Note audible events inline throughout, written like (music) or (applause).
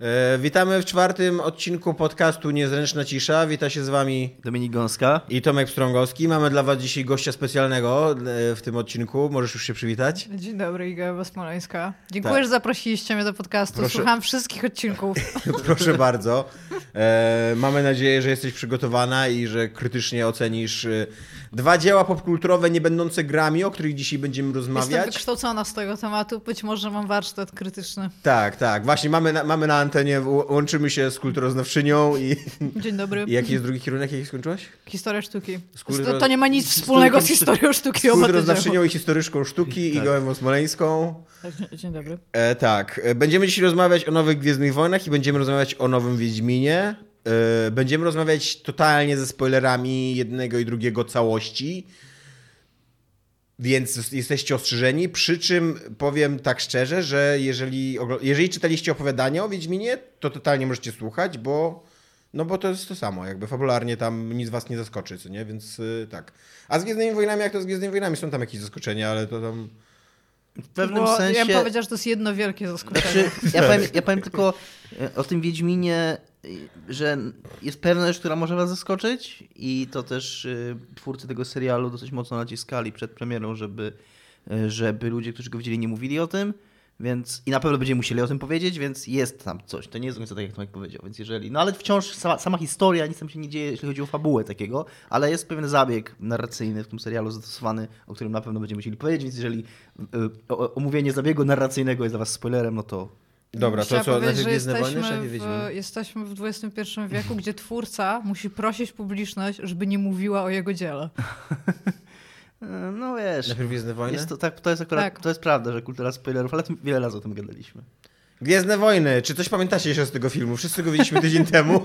E, witamy w czwartym odcinku podcastu Niezręczna Cisza. Wita się z wami Dominik Gąska i Tomek Strągowski. Mamy dla was dzisiaj gościa specjalnego e, w tym odcinku. Możesz już się przywitać? Dzień dobry, Iga Smoleńska. Dziękuję, Tak. że zaprosiliście mnie do podcastu. Proszę. Słucham wszystkich odcinków. (laughs) Proszę bardzo. E, mamy nadzieję, że jesteś przygotowana i że krytycznie ocenisz e, dwa dzieła popkulturowe nie będące grami, o których dzisiaj będziemy Jestem rozmawiać. wykształcona z tego tematu. Być może mam warsztat krytyczny. Tak, tak. Właśnie mamy na, mamy na antenie, łączymy się z kulturoznawczynią i, (laughs) Dzień dobry. i (laughs) jaki jest drugi kierunek, jaki skończyłaś? Historia sztuki. kulturo- To, to nie ma nic wspólnego z historią sztuki. Z kulturoznawczynią i historyczką sztuki Tak. Igą Ewą Smoleńską. dzieła. Dzień dobry. E, tak, e, będziemy dzisiaj rozmawiać o nowych Gwiezdnych Wojnach i będziemy rozmawiać o nowym Wiedźminie. E, będziemy rozmawiać totalnie ze spoilerami jednego i drugiego całości. Więc jesteście ostrzeżeni, przy czym powiem tak szczerze, że jeżeli, jeżeli czytaliście opowiadania o Wiedźminie, to totalnie możecie słuchać, bo, no bo to jest to samo, jakby fabularnie tam nic was nie zaskoczy, co nie? Więc y, tak. A z Gwiezdnymi Wojnami, jak to z Gwiezdnymi Wojnami, są tam jakieś zaskoczenia, ale to tam... w pewnym Bo sensie... Ja bym powiedział, że to jest jedno wielkie zaskoczenie. Znaczy, ja, powiem, ja powiem tylko e, o tym Wiedźminie, że jest pewna rzecz, która może was zaskoczyć i to też e, twórcy tego serialu dosyć mocno naciskali przed premierą, żeby, e, żeby ludzie, którzy go widzieli, nie mówili o tym. Więc i na pewno będziemy musieli o tym powiedzieć, więc jest tam coś. To nie jest do końca tak, jak Tomek powiedział. Więc jeżeli. No ale wciąż sama, sama historia, nic tam się nie dzieje, jeśli chodzi o fabułę takiego, ale jest pewien zabieg narracyjny w tym serialu zastosowany, o którym na pewno będziemy musieli powiedzieć. Więc jeżeli y, o, omówienie zabiegu narracyjnego jest dla was spoilerem, no to Dobra, to co, powiedzieć, że jesteśmy w, jesteśmy w XXI wieku, gdzie twórca musi prosić publiczność, żeby nie mówiła o jego dziele. (laughs) no wiesz. Najpierw Gwiezdne Wojny? Jest to, tak, to, jest akurat, Tak. to jest prawda, że kultura spoilerów, ale wiele razy o tym gadaliśmy. Gwiezdne Wojny, czy coś pamiętacie jeszcze z tego filmu? Wszyscy go widzieliśmy tydzień temu. (laughs)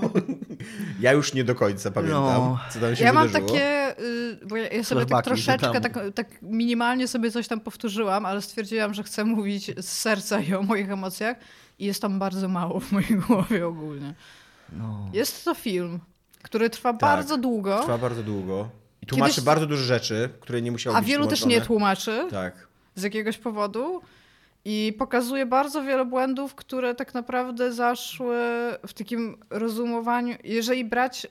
Ja już nie do końca pamiętam, No. co tam się Ja mam wydarzyło. takie, y, bo ja, ja sobie tak Flashbacki troszeczkę, tam. tak, tak minimalnie sobie coś tam powtórzyłam, ale stwierdziłam, że chcę mówić z serca i o moich emocjach i jest tam bardzo mało w mojej (laughs) głowie ogólnie. No. Jest to film, który trwa bardzo długo, Trwa bardzo długo. I tłumaczy Kiedyś- bardzo dużo rzeczy, które nie musiały a być wielu też nie tłumaczy Tak. z jakiegoś powodu. I pokazuje bardzo wiele błędów, które tak naprawdę zaszły w takim rozumowaniu. Jeżeli brać,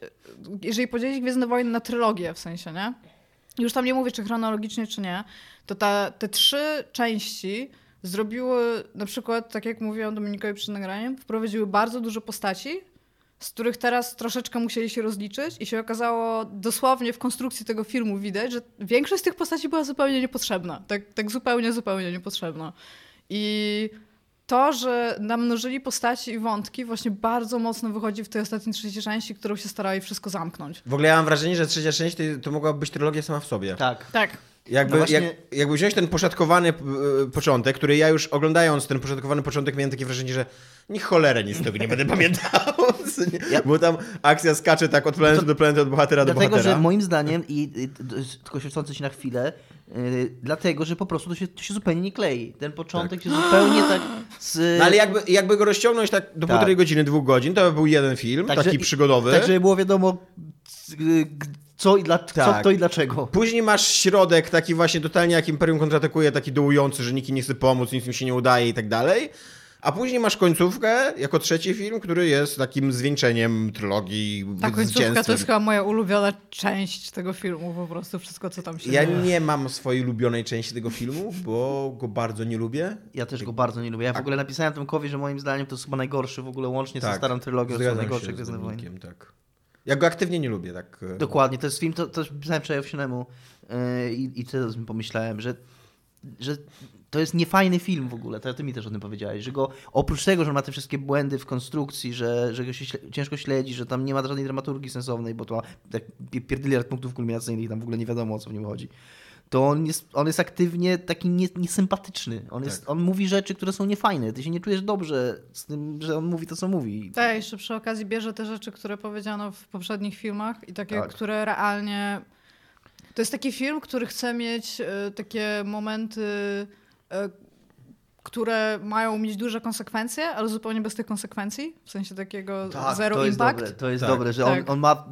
jeżeli podzielić Gwiezdne Wojny na trylogię w sensie, nie? Już tam nie mówię, czy chronologicznie, czy nie, to ta, te trzy części zrobiły, na przykład, tak jak mówiłam Dominikowi przed nagraniem, wprowadziły bardzo dużo postaci, z których teraz troszeczkę musieli się rozliczyć i się okazało dosłownie w konstrukcji tego filmu widać, że większość z tych postaci była zupełnie niepotrzebna. Tak, tak zupełnie, zupełnie niepotrzebna. I to, że namnożyli postaci i wątki właśnie bardzo mocno wychodzi w tej ostatniej trzeciej części, którą się starali wszystko zamknąć. W ogóle ja mam wrażenie, że trzecia część to, to mogła być trylogia sama w sobie. Tak. Tak. Jakby, No właśnie- jak, jakby wziąć ten poszatkowany e, początek, który ja już oglądając ten poszatkowany początek miałem takie wrażenie, że ni cholerę nic z tego nie będę (laughs) pamiętał. Nie? Ja- Bo tam akcja skacze tak od planety do planety, od bohatera do Dlatego, bohatera. że moim zdaniem, i, i tylko się na chwilę, yy, dlatego, że po prostu to się, to się zupełnie nie klei. Ten początek się zupełnie (gasps) tak z... No ale jakby, jakby go rozciągnąć tak do Tak. półtorej godziny, dwóch godzin, to by był jeden film, Tak, taki że- przygodowy. Tak, żeby było wiadomo g- co i, dla, co, Tak. kto i dlaczego. Później masz środek taki właśnie totalnie jak Imperium kontratakuje, taki dołujący, że nikt nie chce pomóc, nic im się nie udaje i tak dalej. A później masz końcówkę jako trzeci film, który jest takim zwieńczeniem trylogii, Ta końcówka to jest chyba moja ulubiona część tego filmu, po prostu wszystko, co tam się Ja dzieje. nie mam swojej ulubionej części tego filmu, bo go bardzo nie lubię. Ja też go bardzo nie lubię. Ja w ogóle napisałem Tomkowi, że moim zdaniem to jest chyba najgorszy w ogóle łącznie ze starą trylogią, to Tak. z Gwiezdne Wojny. Tak. Ja go aktywnie nie lubię, tak. e, Dokładnie, to jest film, to, to pisałem wczoraj yy, i, i tym pomyślałem, że, że to jest niefajny film w ogóle, to ty mi też o tym powiedziałeś, że go oprócz tego, że ma te wszystkie błędy w konstrukcji, że, że go się śle, ciężko śledzi, że tam nie ma żadnej dramaturgii sensownej, bo to ma tak pi- pierdyliard punktów kulminacyjnych i tam w ogóle nie wiadomo o co w nim chodzi. To on jest, on jest aktywnie taki nie, niesympatyczny. On, jest, Tak. on mówi rzeczy, które są niefajne. Ty się nie czujesz dobrze z tym, że on mówi to, co mówi. Tak, jeszcze przy okazji bierze te rzeczy, które powiedziano w poprzednich filmach i takie, Tak. które realnie... To jest taki film, który chce mieć e, takie momenty, które mają mieć duże konsekwencje, ale zupełnie bez tych konsekwencji, w sensie takiego zero to jest impact. dobre, to jest Tak. dobre, że Tak. on, on ma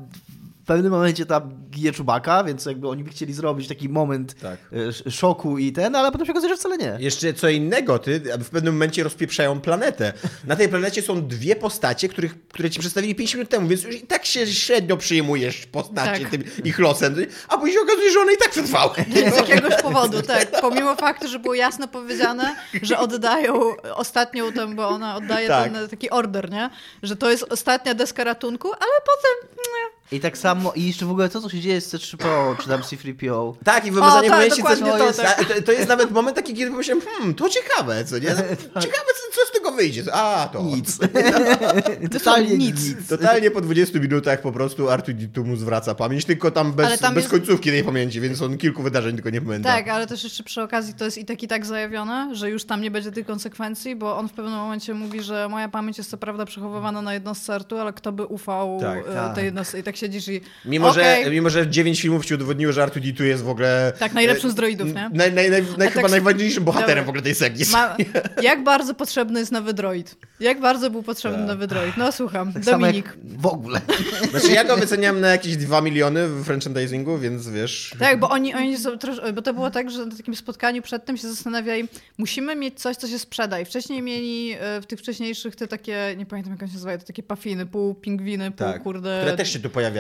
w pewnym momencie tam ginie Czubaka, więc jakby oni by chcieli zrobić taki moment Tak. e, sz- szoku i ten, ale potem się okazuje, że wcale nie. Jeszcze co innego, ty w pewnym momencie rozpieprzają planetę. Na tej planecie są dwie postacie, których, które ci przedstawili 5 minut temu, więc już i tak się średnio przyjmujesz postacie Tak. tym ich losem, a później się okazuje, że one i tak przetrwały. (laughs) Z jakiegoś powodu, tak. Pomimo faktu, że było jasno powiedziane, że oddają ostatnią tę, bo ona oddaje Tak. ten taki order, nie? Że to jest ostatnia deska ratunku, ale potem... nie. I tak samo, i jeszcze w ogóle to, co się dzieje z C3PO, czy tam C3PO. Tak, i w wymazanie tak, momencie dokładnie to, to, jest, tak. to, to jest nawet moment taki, kiedy pomyślałem, hmm, to ciekawe, co nie? (laughs) Ciekawe, co, co z tego wyjdzie. A, to. Nic. (laughs) Totalnie nic. nic. Totalnie po 20 minutach po prostu Artu mu zwraca pamięć, tylko tam bez, tam bez jest- końcówki tej pamięci, więc on kilku wydarzeń tylko nie pamięta. Tak, ale też jeszcze przy okazji to jest i tak i tak zajawione, że już tam nie będzie tych konsekwencji, bo on w pewnym momencie mówi, że moja pamięć jest co prawda przechowywana na jednostce artu, ale kto by ufał Tak, e, tak. tej jednostce i tak siedzisz i Mimo, okej, że, mimo, że 9 filmów ci udowodniło, że R2D2 jest w ogóle... Tak, najlepszym e, z droidów, nie? Naj, naj, naj, naj, chyba tak- najważniejszym bohaterem Dobra. w ogóle tej serii. Ma, (laughs) jak bardzo potrzebny jest nowy droid? Jak bardzo był potrzebny Tak. nowy droid? No słucham, Tak Dominik. w ogóle. (laughs) Znaczy ja go wyceniam na jakieś 2 miliony w franchisingu, więc wiesz... Tak, bo oni, oni są trosz, bo to było tak, że na takim spotkaniu przedtem się zastanawiali, musimy mieć coś, co się sprzeda. I wcześniej mieli e, w tych wcześniejszych te takie, nie pamiętam jak one się nazywają, te takie pafiny, pół pingwiny, pół Tak, kurde. które też się tu pojawiają,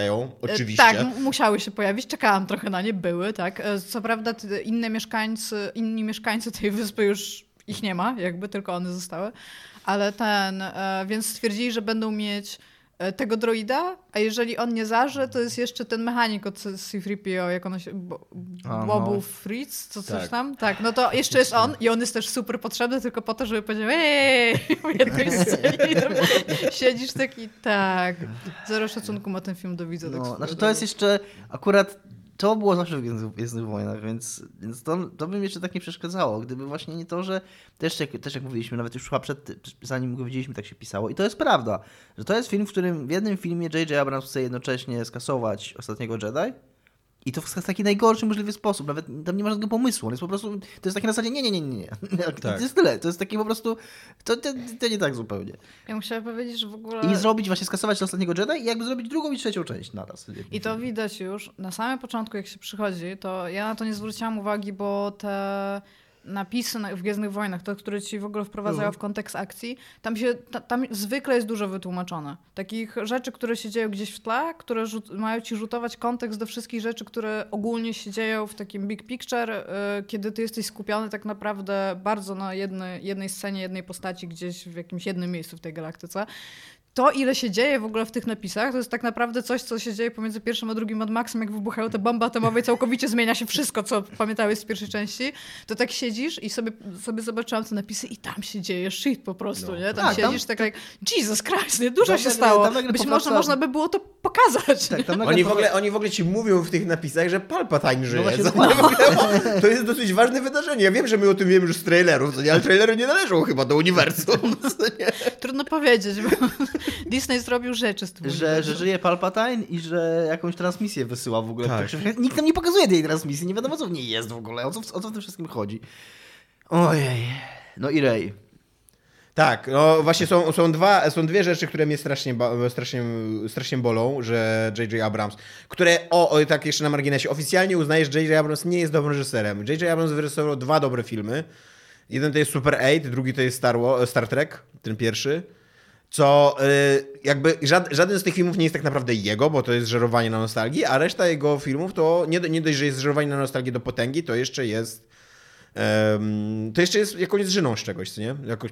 E, oczywiście. Tak, musiały się pojawić. Czekałam trochę na nie, były, tak. E, Co prawda inne mieszkańcy, inni mieszkańcy tej wyspy już ich nie ma, jakby tylko one zostały. Ale ten, e, więc stwierdzili, że będą mieć tego droida, a jeżeli on nie zaże, to jest jeszcze ten mechanik od C3PO, jak ono się... Bo. Bobu Fritz, co coś Tak. tam? Tak, no to jeszcze jest on i on jest też super potrzebny, tylko po to, żeby powiedział eee w jednej scenie siedzisz taki, tak. Zero szacunku ma ten film do widza. tak No, swoją znaczy to jest jeszcze akurat to było zawsze w Gwiezdnych- Wojnach, więc, więc to, to by mi jeszcze tak nie przeszkadzało, gdyby właśnie nie to, że też jak, też jak mówiliśmy, nawet już chyba przed, zanim go widzieliśmy, tak się pisało i to jest prawda, że to jest film, w którym w jednym filmie J.J. Abrams chce jednocześnie skasować Ostatniego Jedi i to w taki najgorszy możliwy sposób, nawet tam nie ma żadnego pomysłu, on jest po prostu, to jest takie na zasadzie nie, nie, nie, nie, nie, (laughs) to Tak. jest tyle, to jest taki po prostu, to, to, to nie tak zupełnie. Ja musiałam powiedzieć, że w ogóle... I zrobić właśnie, skasować Ostatniego Jedi i jakby zrobić drugą i trzecią część naraz. I to widać już na samym początku, jak się przychodzi, to ja na to nie zwróciłam uwagi, bo te napisy na- w Gwiezdnych Wojnach, te, które ci w ogóle wprowadzają w kontekst akcji, tam, się, ta, tam zwykle jest dużo wytłumaczone. Takich rzeczy, które się dzieją gdzieś w tle, które mają ci rzutować kontekst do wszystkich rzeczy, które ogólnie się dzieją w takim big picture, y, kiedy ty jesteś skupiony tak naprawdę bardzo na jednej, jednej scenie, jednej postaci gdzieś w jakimś jednym miejscu w tej galaktyce to, ile się dzieje w ogóle w tych napisach, to jest tak naprawdę coś, co się dzieje pomiędzy pierwszym a drugim Mad Maxem, jak wybuchają te bomby atomowe i całkowicie zmienia się wszystko, co pamiętałeś z pierwszej części, to tak siedzisz i sobie, sobie zobaczyłam te napisy i tam się dzieje shit po prostu, No, nie? Tam tak, tam- siedzisz tak jak, Jesus Christ, nie? Dużo Tam się stało. tam nagle Być może można by było to pokazać. Tak, tam Oni w, ogóle, oni w ogóle ci mówią w tych napisach, że Palpatine żyje. właśnie Co nie? to jest dosyć ważne wydarzenie. Ja wiem, że my o tym wiemy już z trailerów, ale trailery nie należą chyba do uniwersum. (laughs) Trudno powiedzieć, bo Disney zrobił rzeczy z tym. Że, że żyje Palpatine i że jakąś transmisję wysyła w ogóle. Tak. Nikt nam nie pokazuje tej transmisji, nie wiadomo co w niej jest w ogóle, o co, o co w tym wszystkim chodzi. Ojej. No i Rey. Tak, no właśnie są, są, dwa, są dwie rzeczy, które mnie strasznie, strasznie, strasznie bolą, że J.J. Abrams, które, o, o, tak jeszcze na marginesie, oficjalnie uznaje, że J.J. Abrams nie jest dobrym reżyserem. J.J. Abrams wyreżyserował dwa dobre filmy. Jeden to jest Super 8, drugi to jest Star, Wa- Star Trek, ten pierwszy. Co y, jakby żad, żaden z tych filmów nie jest tak naprawdę jego, bo to jest żerowanie na nostalgii, a reszta jego filmów to nie, do- nie dość, że jest żerowanie na nostalgię do potęgi, to jeszcze jest. em, to jeszcze jest jakąś zżyną z czegoś, co nie? Jakoś,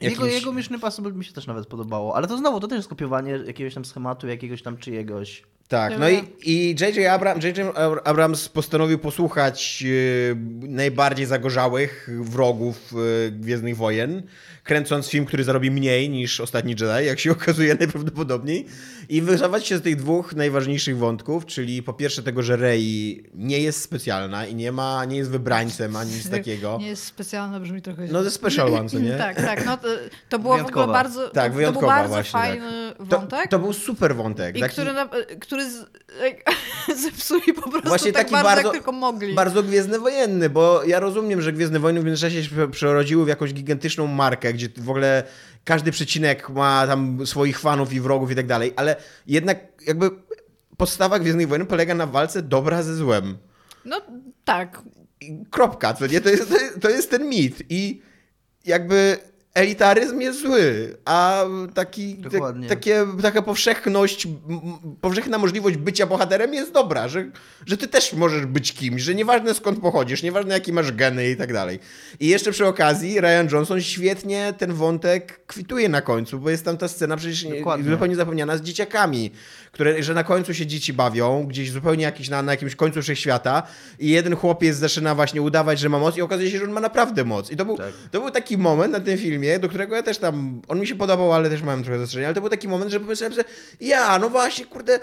Jego, jakimś- jego Mission Impossible mi się też nawet podobało, ale to znowu, to też jest kopiowanie jakiegoś tam schematu, jakiegoś tam czyjegoś. Tak, no i, i J.J. Abram, J.J. Abrams postanowił posłuchać e, najbardziej zagorzałych wrogów e, Gwiezdnych Wojen, kręcąc film, który zarobi mniej niż Ostatni Jedi, jak się (laughs) okazuje najprawdopodobniej, i wycofać się z tych dwóch najważniejszych wątków, czyli po pierwsze tego, że Rey nie jest specjalna i nie ma, nie jest wybrańcem ani nic (laughs) takiego. Nie jest specjalna, brzmi trochę. No ze special one, co nie? (laughs) Tak, tak. No, to, to było w Wyjątkowa. ogóle bardzo, Tak, to, to był bardzo właśnie, tak. fajny To, wątek. to był super wątek. I taki- który, na, który z, zepsuli po prostu Właśnie tak taki bardzo, bardzo- jak tylko mogli. Bardzo Gwiezdny Wojenny, bo ja rozumiem, że Gwiezdne Wojny w międzyczasie się prze- przerodziły w jakąś gigantyczną markę, gdzie w ogóle każdy przecinek ma tam swoich fanów i wrogów i tak dalej, ale jednak jakby podstawa Gwiezdnych Wojen polega na walce dobra ze złem. No tak. Kropka, nie? To jest, to jest, to jest ten mit. I jakby elitaryzm jest zły, a taki, te, takie, taka powszechność, powszechna możliwość bycia bohaterem jest dobra, że, że ty też możesz być kimś, że nieważne skąd pochodzisz, nieważne jakie masz geny i tak dalej. I jeszcze przy okazji Ryan Johnson świetnie ten wątek kwituje na końcu, bo jest tam ta scena przecież nie- Dokładnie. zupełnie zapomniana z dzieciakami, które, że na końcu się dzieci bawią, gdzieś zupełnie jakiś na, na jakimś końcu wszechświata i jeden chłopiec zaczyna właśnie udawać, że ma moc i okazuje się, że on ma naprawdę moc. I to był, Tak. to był taki moment na tym filmie, do którego ja też tam, on mi się podobał, ale też miałem trochę zastrzeżenia, ale to był taki moment, że pomyślałem sobie, ja, no właśnie, kurde,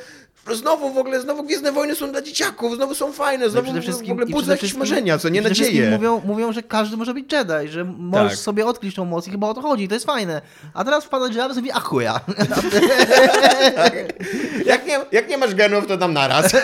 znowu w ogóle, znowu Gwiezdne Wojny są dla dzieciaków, znowu są fajne, No znowu przede w wszystkim- ogóle budzą jakieś marzenia, co nie nadzieję. Mówią, mówią, że każdy może być Jedi, że możesz Tak. sobie odkryć tą moc i chyba o to chodzi, to jest fajne. A teraz wpada Jedi i mówi, a chuja. (laughs) Jak nie, jak nie masz genów, to tam naraz. (laughs)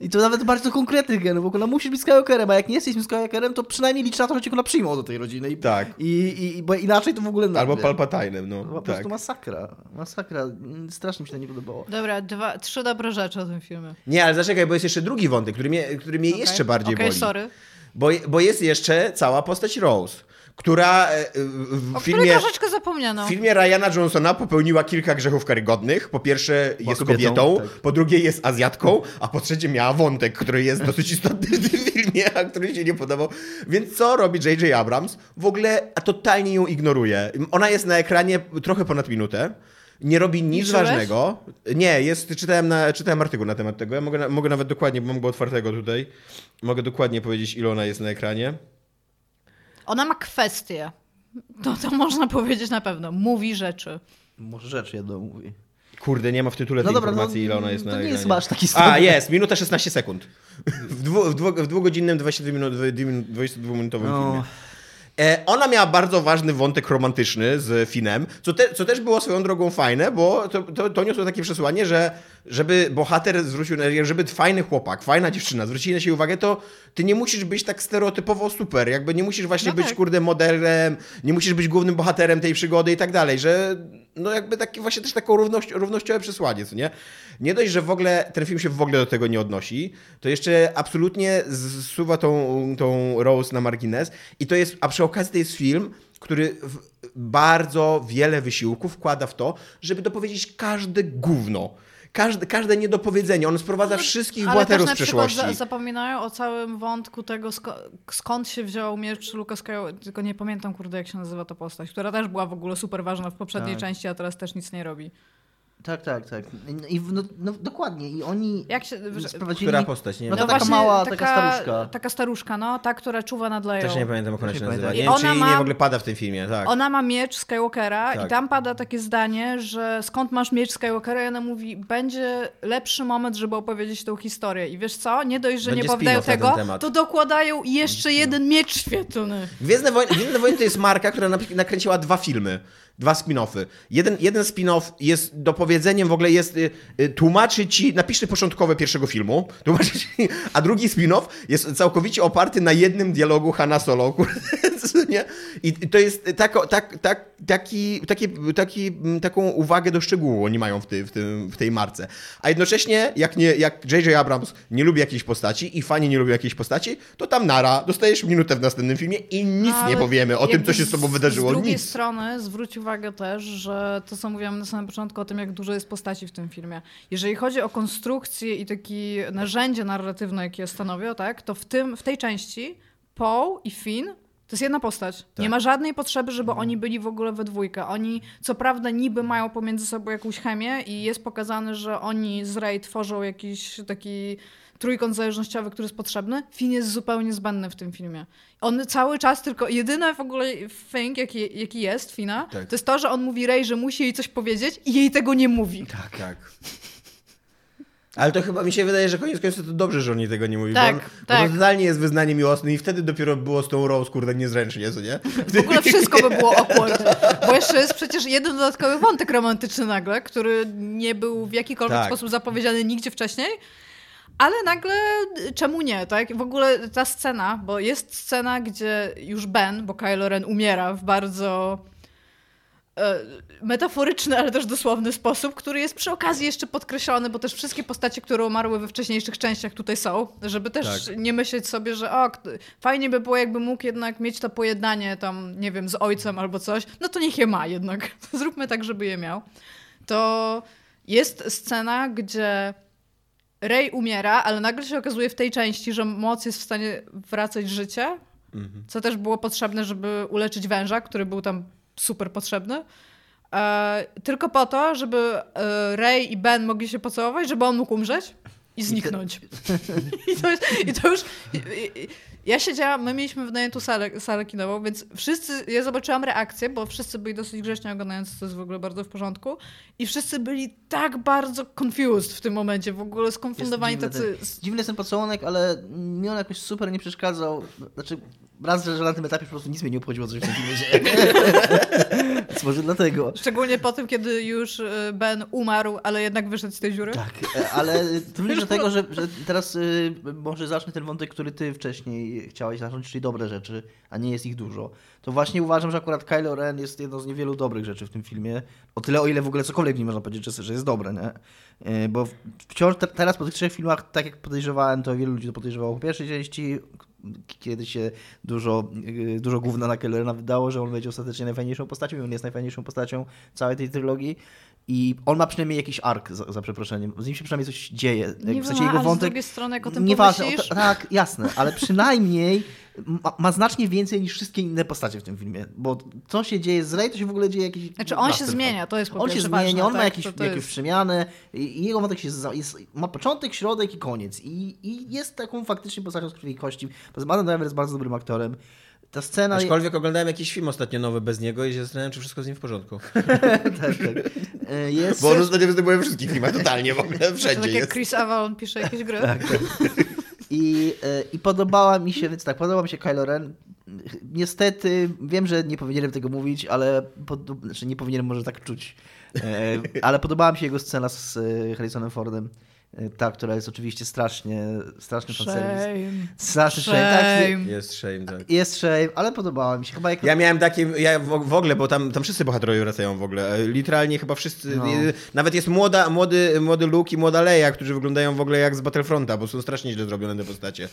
I to nawet bardzo konkretnych genów. W ogóle musisz być Skywalkerem, a jak nie jesteś Skywalkerem, to przynajmniej licz na to, że cię kurwa przyjmą do tej rodziny. I, Tak. I, i, bo inaczej to w ogóle Albo nagle. Palpatinem, no. Po tak. prostu masakra. Masakra. Strasznie mi się to nie podobało. Dobra, dwa, trzy dobre rzeczy o tym filmie. Nie, ale zaczekaj, bo jest jeszcze drugi wątek, który mnie, który mnie Okej. jeszcze bardziej Okej, boli. sorry. Bo, bo jest jeszcze cała postać Rose, która e, w O filmie, troszeczkę zapomniano. w filmie Ryana Johnsona popełniła kilka grzechów karygodnych. Po pierwsze jest kobietą, kobietą, tak. po drugie jest Azjatką, a po trzecie miała wątek, który jest dosyć istotny w tym filmie, a który się nie podobał. Więc co robi J.J. Abrams? W ogóle totalnie ją ignoruje. Ona jest na ekranie trochę ponad minutę. Nie robi nic ważnego. Nie, jest, czytałem, na, czytałem artykuł na temat tego. Ja mogę, mogę nawet dokładnie, bo mam go otwartego tutaj. Mogę dokładnie powiedzieć, ile ona jest na ekranie. Ona ma kwestię. To, to można powiedzieć na pewno. Mówi rzeczy. Może rzecz jedną mówi. Kurde, nie ma w tytule tej No dobra, no, informacji, ile ona jest to na nie ekranie. jest aż taki A, jest, minuta 16 sekund. W, dwu, w, dwu, w dwugodzinnym, 22 minut, 22-minutowym No. filmie. E, ona miała bardzo ważny wątek romantyczny z Finem, co, te, co też było swoją drogą fajne, bo to, to, to niosło takie przesłanie, że żeby bohater zwrócił, żeby fajny chłopak, fajna dziewczyna zwrócili na siebie uwagę, to ty nie musisz być tak stereotypowo super, jakby nie musisz właśnie No być, tak. kurde, modelem, nie musisz być głównym bohaterem tej przygody i tak dalej, że no jakby takie właśnie też taką równość, równościowe przesłanie, co nie? Nie dość, że w ogóle ten film się w ogóle do tego nie odnosi, to jeszcze absolutnie zsuwa tą, tą Rose na margines i to jest, a przy okazji to jest film, który bardzo wiele wysiłku wkłada w to, żeby dopowiedzieć każde gówno. Każde, każde niedopowiedzenie. On sprowadza wszystkich Ale bohaterów też z na przykład przeszłości. za, zapominają o całym wątku tego, sko- skąd się wziął miecz Luka Skywalker, tylko nie pamiętam, kurde, jak się nazywa ta postać, która też była w ogóle super ważna w poprzedniej Tak. części, a teraz też nic nie robi. Tak, tak, tak. I, no, no, dokładnie. I oni Jak się... sprowadzili... Która postać? Nie No wiem. to taka mała, taka staruszka. Taka staruszka, no, ta, która czuwa nad Leją. Też nie pamiętam, jak ona się nie nazywa. Nie I wiem, czy ona ma- w ogóle pada w tym filmie, tak. Ona ma miecz Skywalkera Tak. i tam pada takie zdanie, że skąd masz miecz Skywalkera i ona mówi, będzie lepszy moment, żeby opowiedzieć tą historię. I wiesz co? Nie dość, że Będzie nie ten tego, to dokładają jeszcze jeden miecz świetlny. Gwiezdne Wojny, Gwiezdne Wojny to jest marka, która nakręciła dwa filmy, dwa spin-offy. Jeden, jeden spin-off jest dopowiedzeniem, w ogóle jest, y, y, tłumaczy ci, napisz początkowe pierwszego filmu, (laughs) tłumaczy ci, a drugi spin-off jest całkowicie oparty na jednym dialogu Hanna Solo, (laughs) nie? I to jest tako, tak, tak, taki, taki, taki, mm, taką uwagę do szczegółu oni mają w, ty, w, tym, w tej marce. A jednocześnie, jak, nie, jak J.J. Abrams nie lubi jakiejś postaci i fani nie lubią jakiejś postaci, to tam nara, dostajesz minutę w następnym filmie i nic Ale nie powiemy o tym, co się z tobą wydarzyło. Z drugiej Nic. strony zwróć uwagę też, że to, co mówiłam na samym początku o tym, jak dużo jest postaci w tym filmie. Jeżeli chodzi o konstrukcję i takie narzędzie narratywne, jakie stanowią, tak, to w, tym, w tej części Paul i Finn to jest jedna postać. Tak. Nie ma żadnej potrzeby, żeby Mhm. oni byli w ogóle we dwójkę. Oni, co prawda, niby mają pomiędzy sobą jakąś chemię i jest pokazane, że oni z Rey tworzą jakiś taki trójkąt zależnościowy, który jest potrzebny. Finn jest zupełnie zbędny w tym filmie. On cały czas tylko, jedyny w ogóle thing, jaki, jaki jest Fina, Tak. to jest to, że on mówi Rey, że musi jej coś powiedzieć i jej tego nie mówi. Tak, tak. Ale to chyba mi się wydaje, że koniec końców to dobrze, że oni tego nie mówią. Tak, bo, on, tak. totalnie jest wyznanie miłosne i wtedy dopiero było z tą Rose, kurde, niezręcznie, co nie? W ogóle wszystko by było awkward. Bo jeszcze jest przecież jeden dodatkowy wątek romantyczny nagle, który nie był w jakikolwiek Tak. sposób zapowiedziany nigdzie wcześniej. Ale nagle y, czemu nie, tak? W ogóle ta scena, bo jest scena, gdzie już Ben, bo Kylo Ren umiera w bardzo e, metaforyczny, ale też dosłowny sposób, który jest przy okazji jeszcze podkreślony, bo też wszystkie postacie, które umarły we wcześniejszych częściach tutaj są, żeby też Tak. nie myśleć sobie, że o, fajnie by było, jakby mógł jednak mieć to pojednanie tam, nie wiem, z ojcem albo coś, no to niech je ma jednak. (laughs) Zróbmy tak, żeby je miał. To jest scena, gdzie Rey umiera, ale nagle się okazuje w tej części, że moc jest w stanie wracać życie, co też było potrzebne, żeby uleczyć węża, który był tam super potrzebny. E, tylko po to, żeby e, Rey i Ben mogli się pocałować, żeby on mógł umrzeć i zniknąć. (laughs) I to, i to już... i- Ja siedziałam, my mieliśmy wynajętą salę, salę kinową, więc wszyscy, ja zobaczyłam reakcję, bo wszyscy byli dosyć grzecznie oglądając, to jest w ogóle bardzo w porządku i wszyscy byli tak bardzo confused w tym momencie, w ogóle skonfundowani Jest dziwny tacy... ten- Dziwny jest ten pocałunek, ale mi on jakoś super nie przeszkadzał. Znaczy, raz, że na tym etapie po prostu nic mnie nie obchodziło, co się w tym filmie dzieje. (laughs) Więc może dlatego. Szczególnie po tym, kiedy już e, Ben umarł, ale jednak wyszedł z tej dziury. Tak, e, ale to (laughs) wynika do tego, że, że teraz y, może zacznę ten wątek, który ty wcześniej chciałeś zacząć, czyli dobre rzeczy, a nie jest ich dużo. To właśnie uważam, że akurat Kylo Ren jest jedną z niewielu dobrych rzeczy w tym filmie. O tyle, o ile w ogóle cokolwiek nie można powiedzieć, że, jest dobre, nie? Y, Bo wciąż te, teraz po tych trzech filmach, tak jak podejrzewałem, to wielu ludzi to podejrzewało po pierwszej części, kiedy się dużo, y, dużo gówna na Kylo Rena wydało, że on będzie ostatecznie najfajniejszą postacią i on jest najfajniejszą postacią całej tej trylogii. I on ma przynajmniej jakiś ark, za, za przeproszeniem. Z nim się przynajmniej coś dzieje. Nie w sensie jego ale z wątek. drugiej strony, jak o tym Nieważne, o to, tak, jasne, ale przynajmniej (laughs) ma, ma znacznie więcej niż wszystkie inne postacie w tym filmie. Bo co się dzieje z Rey, to się w ogóle dzieje jakiś. Znaczy, on się zmienia, to jest po On się pierwsze zmienia, ważne, on ma tak, jakieś, to- to jakieś jest- przemiany i jego wątek się za- jest, ma początek, środek i koniec. I, I jest taką faktycznie postacią z krwi i kości. Adam Driver jest bardzo dobrym aktorem. Ta scena... Aczkolwiek oglądałem jakiś film ostatnio nowy bez niego i się zastanawiam, czy wszystko z nim w porządku. (laughs) tak, tak. E, Jest... Bo on ostatnio występuje we wszystkich filmach, totalnie w ogóle, To wszędzie tak jak jest. Chris Avalon pisze jakieś gry. Tak, (laughs) I, e, I podobała mi się, więc tak, podoba mi się Kylo Ren. Niestety, wiem, że nie powinienem tego mówić, ale pod, znaczy nie powinienem może tak czuć. E, ale podobała mi się jego scena z e, Harrisonem Fordem. E, Ta, która jest oczywiście strasznie, straszny fanserwis. Straszny shame. Tak, Shame. Jest shame, tak. jest shame, ale podobała mi się. Chyba jak... Ja miałem takie, ja w, w ogóle, bo tam, tam wszyscy bohaterowie wracają w ogóle. E, Literalnie chyba wszyscy. No. e, Nawet jest młoda, młody, młody Luke i młoda Leia, którzy wyglądają w ogóle jak z Battlefronta, bo są strasznie źle zrobione te postacie.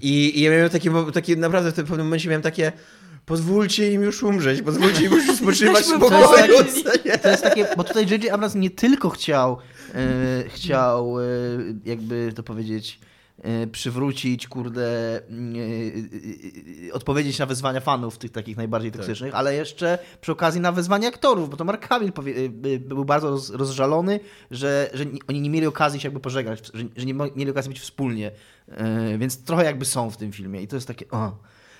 I, I ja miałem takie, takie, naprawdę w tym pewnym momencie miałem takie. Pozwólcie im już umrzeć, pozwólcie im już spoczywać w nie? To jest takie, bo tutaj J.J. Abrams nie tylko chciał, chciał, e, jakby to powiedzieć, e, przywrócić, kurde, e, e, odpowiedzieć na wyzwania fanów, tych takich najbardziej toksycznych, ale jeszcze przy okazji na wyzwania aktorów, bo to Mark Hamill e, był bardzo roz, rozżalony, że, że ni- oni nie mieli okazji się jakby pożegnać, że, że nie mieli okazji być wspólnie, e, więc trochę jakby są w tym filmie i to jest takie, o.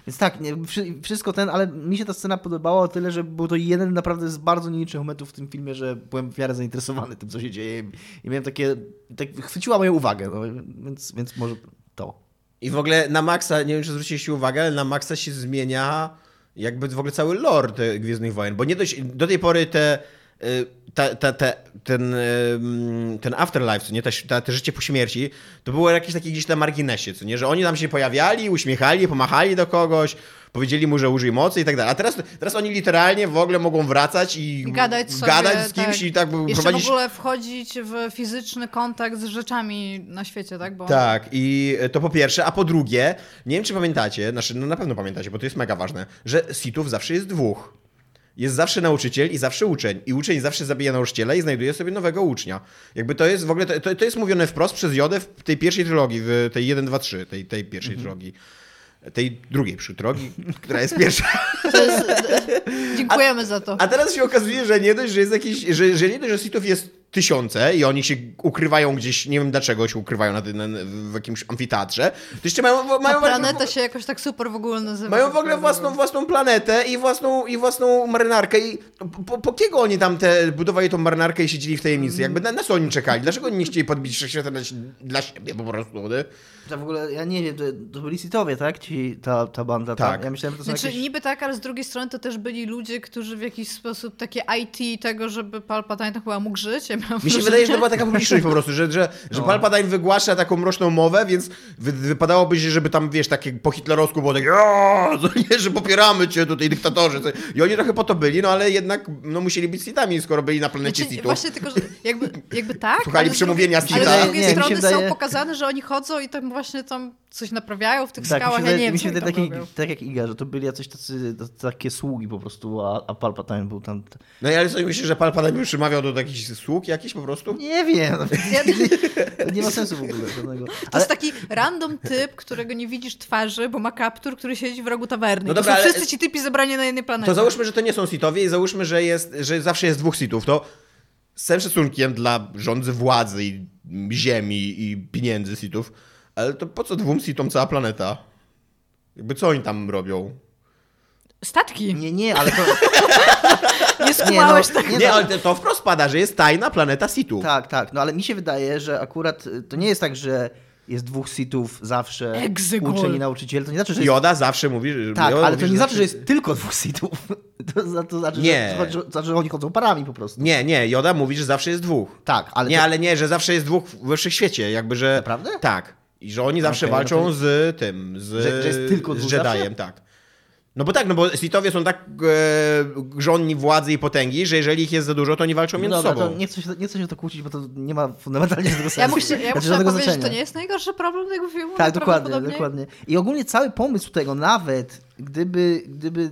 Więc tak, nie, wszy- wszystko ten, ale mi się ta scena podobała o tyle, że był to jeden naprawdę z bardzo nielicznych momentów w tym filmie, że byłem w miarę zainteresowany tym, co się dzieje i miałem takie, tak chwyciła moją uwagę, no, więc, więc może to. I w ogóle na Maxa, nie wiem czy zwróciliście uwagę, ale na Maxa się zmienia jakby w ogóle cały lore Gwiezdnych Wojen, bo nie dość, do tej pory te, y, ta, ta, te, ten, ten afterlife, co nie, te, te, życie po śmierci, to było jakieś takie gdzieś na marginesie, co nie, że oni tam się pojawiali, uśmiechali, pomachali do kogoś, powiedzieli mu, że użyj mocy i tak dalej. A teraz, teraz oni literalnie w ogóle mogą wracać i I gadać sobie, gadać z kimś tak. i tak Jeszcze prowadzić... w ogóle wchodzić w fizyczny kontakt z rzeczami na świecie, tak? Bo Tak, i to po pierwsze, a po drugie, nie wiem czy pamiętacie, znaczy no na pewno pamiętacie, bo to jest mega ważne, że sitów zawsze jest dwóch. Jest zawsze nauczyciel i zawsze uczeń. I uczeń zawsze zabija nauczyciela i znajduje sobie nowego ucznia. Jakby to jest w ogóle, to, to jest mówione wprost przez Jodę w tej pierwszej trylogii, w tej 1, 2, 3, tej, tej pierwszej trylogii. Tej drugiej trylogii, która jest pierwsza. (laughs) To jest, dziękujemy za to. A teraz się okazuje, że nie dość, że jest jakiś, że, że nie dość, że sitów jest tysiące i oni się ukrywają gdzieś, nie wiem dlaczego się ukrywają na, tym- na, w jakimś amfiteatrze, to jeszcze mają, mają Ta planeta się jakoś tak super w ogóle nazywa. Mają w ogóle własną, własną planetę i własną, i własną marynarkę. I po, po kiego oni tam te, budowali tą marynarkę i siedzieli w tajemnicy? Jakby na, na co oni czekali? Dlaczego oni nie chcieli podbić wszechświata dla, dla siebie po prostu? Nie? To w ogóle, ja nie wiem, to, to byli Sithowie, tak? Ci, ta, ta banda, Tak. tak? Ja myślałem, że to są Znaczy jakieś... niby tak, ale z drugiej strony to też byli ludzie, którzy w jakiś sposób takie IT tego, żeby Palpatine tam chyba mógł żyć. Ja Mi się wrażenie. wydaje, że to była taka publiczność po prostu, że, że, że No. Palpatine wygłasza taką mroczną mowę, więc wy, wypadałoby się, żeby tam, wiesz, takie po hitlerowsku było takie "O, co nie, że popieramy cię tutaj dyktatorzy. co- I oni trochę po to byli, no ale jednak no, musieli być Sithami, skoro byli na planecie Znaczy, Sithów. właśnie tylko, że jakby, jakby tak, Słuchali ale z przemówienia drugiej, Sitha. ale z drugiej Nie, strony wydaje- są pokazane, że oni chodzą i tam właśnie tam coś naprawiają w tych Tak, skałach, się ja nie wiem, mi się wydaje taki, tak jak Iga, że to byli jacyś tacy, takie sługi po prostu, a, a Palpatine był tam... No i ale co, myślisz, że Palpatine by przemawiał do jakichś sług jakichś po prostu? Nie wiem, (laughs) Ja, to nie ma sensu w ogóle żadnego. to Ale, jest taki random typ, którego nie widzisz twarzy, bo ma kaptur, który siedzi w rogu tawerny. No No dobra, to są ale- wszyscy ci typi zebrani na jednej planecie. To załóżmy, że to nie są Sithowie i załóżmy, że, jest, że zawsze jest dwóch Sithów, to z całym szacunkiem dla rządzy władzy i ziemi i pieniędzy Sithów, ale to po co dwóm Sithom cała planeta? Jakby co oni tam robią? Statki. nie, nie, ale to... Nie skumałeś no, tak. nie, Nie, no. ale to- wprost pada, że jest tajna planeta Sithów. Tak, tak, no ale mi się wydaje, że akurat y, to nie jest tak, że jest dwóch sitów zawsze Exegol. uczeni nauczyciele. To nie znaczy, że jest... Joda zawsze mówi, że... Tak, Joda ale to nie że znaczy, że jest tylko dwóch sitów. (laughs) To, to znaczy, Nie. Że, to znaczy, to znaczy, że oni chodzą parami po prostu. Nie, nie, Joda mówi, że zawsze jest dwóch. Tak, ale nie, to... ale nie, że zawsze jest dwóch we wszechświecie, jakby, że... Naprawdę? Tak. I że oni zawsze Okej, no walczą to- z tym, z, Że- że jest tylko z Jediem, zawsze? tak. No bo tak, no bo Sithowie są tak e, żonni władzy i potęgi, że jeżeli ich jest za dużo, to oni walczą No między dobra, sobą. to nie chcę, się, nie chcę się o to kłócić, bo to nie ma fundamentalnie żadnego sensu. Ja muszę, ja Znaczy, muszę żadnego powiedzieć, że to nie jest najgorszy problem tego filmu. Tak, dokładnie, dokładnie. I ogólnie cały pomysł tego, nawet gdyby, gdyby,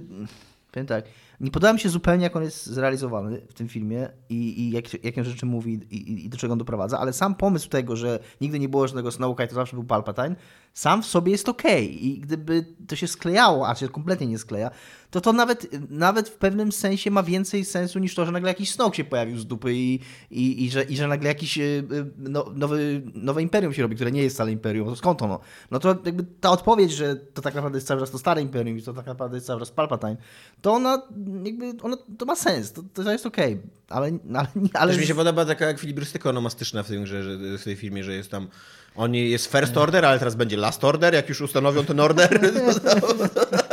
powiem tak, nie podoba mi się zupełnie, jak on jest zrealizowany w tym filmie i, i jak, jakie rzeczy mówi i, i, i do czego on doprowadza, ale sam pomysł tego, że nigdy nie było żadnego Snowka i to zawsze był Palpatine, sam w sobie jest okej. I gdyby to się sklejało, a się kompletnie nie skleja, to to nawet, nawet w pewnym sensie ma więcej sensu niż to, że nagle jakiś Snoke się pojawił z dupy i, i, i, że, i że nagle jakiś y, y, no, nowy, nowe imperium się robi, które nie jest wcale imperium. To skąd ono? No to jakby ta odpowiedź, że to tak naprawdę jest cały czas to stare imperium i to tak naprawdę jest cały czas Palpatine, to ona jakby, ona, to ma sens, to, to jest okej, ale, ale, ale Też mi się podoba taka ekwilibrystyka onomastyczna w tym, że, że w tej filmie, że jest tam on jest first order, ale teraz będzie last order, jak już ustanowią ten order. (laughs)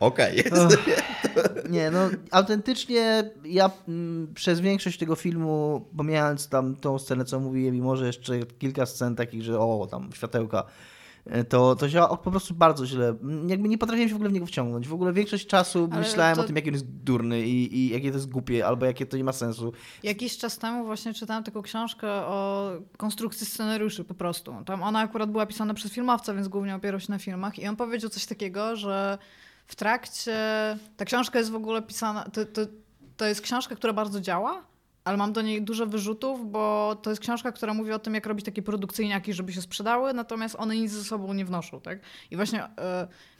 Okej. Nie, no autentycznie ja mm, przez większość tego filmu, pomijając tam tą scenę, co mówiłem i może jeszcze kilka scen takich, że o, tam światełka, e, to, to się po prostu bardzo źle, mm, jakby nie potrafiłem się w ogóle w niego wciągnąć. W ogóle większość czasu Ale myślałem to- o tym, jaki on jest durny i, i jakie to jest głupie, albo jakie to nie ma sensu. Jakiś czas temu właśnie czytałam taką książkę o konstrukcji scenariuszy po prostu. Tam ona akurat była pisana przez filmowca, więc głównie opierał się na filmach i on powiedział coś takiego, że w trakcie... Ta książka jest w ogóle pisana... To, to, to jest książka, która bardzo działa, ale mam do niej dużo wyrzutów, bo to jest książka, która mówi o tym, jak robić takie produkcyjniaki, żeby się sprzedały, natomiast one nic ze sobą nie wnoszą, tak? I właśnie y,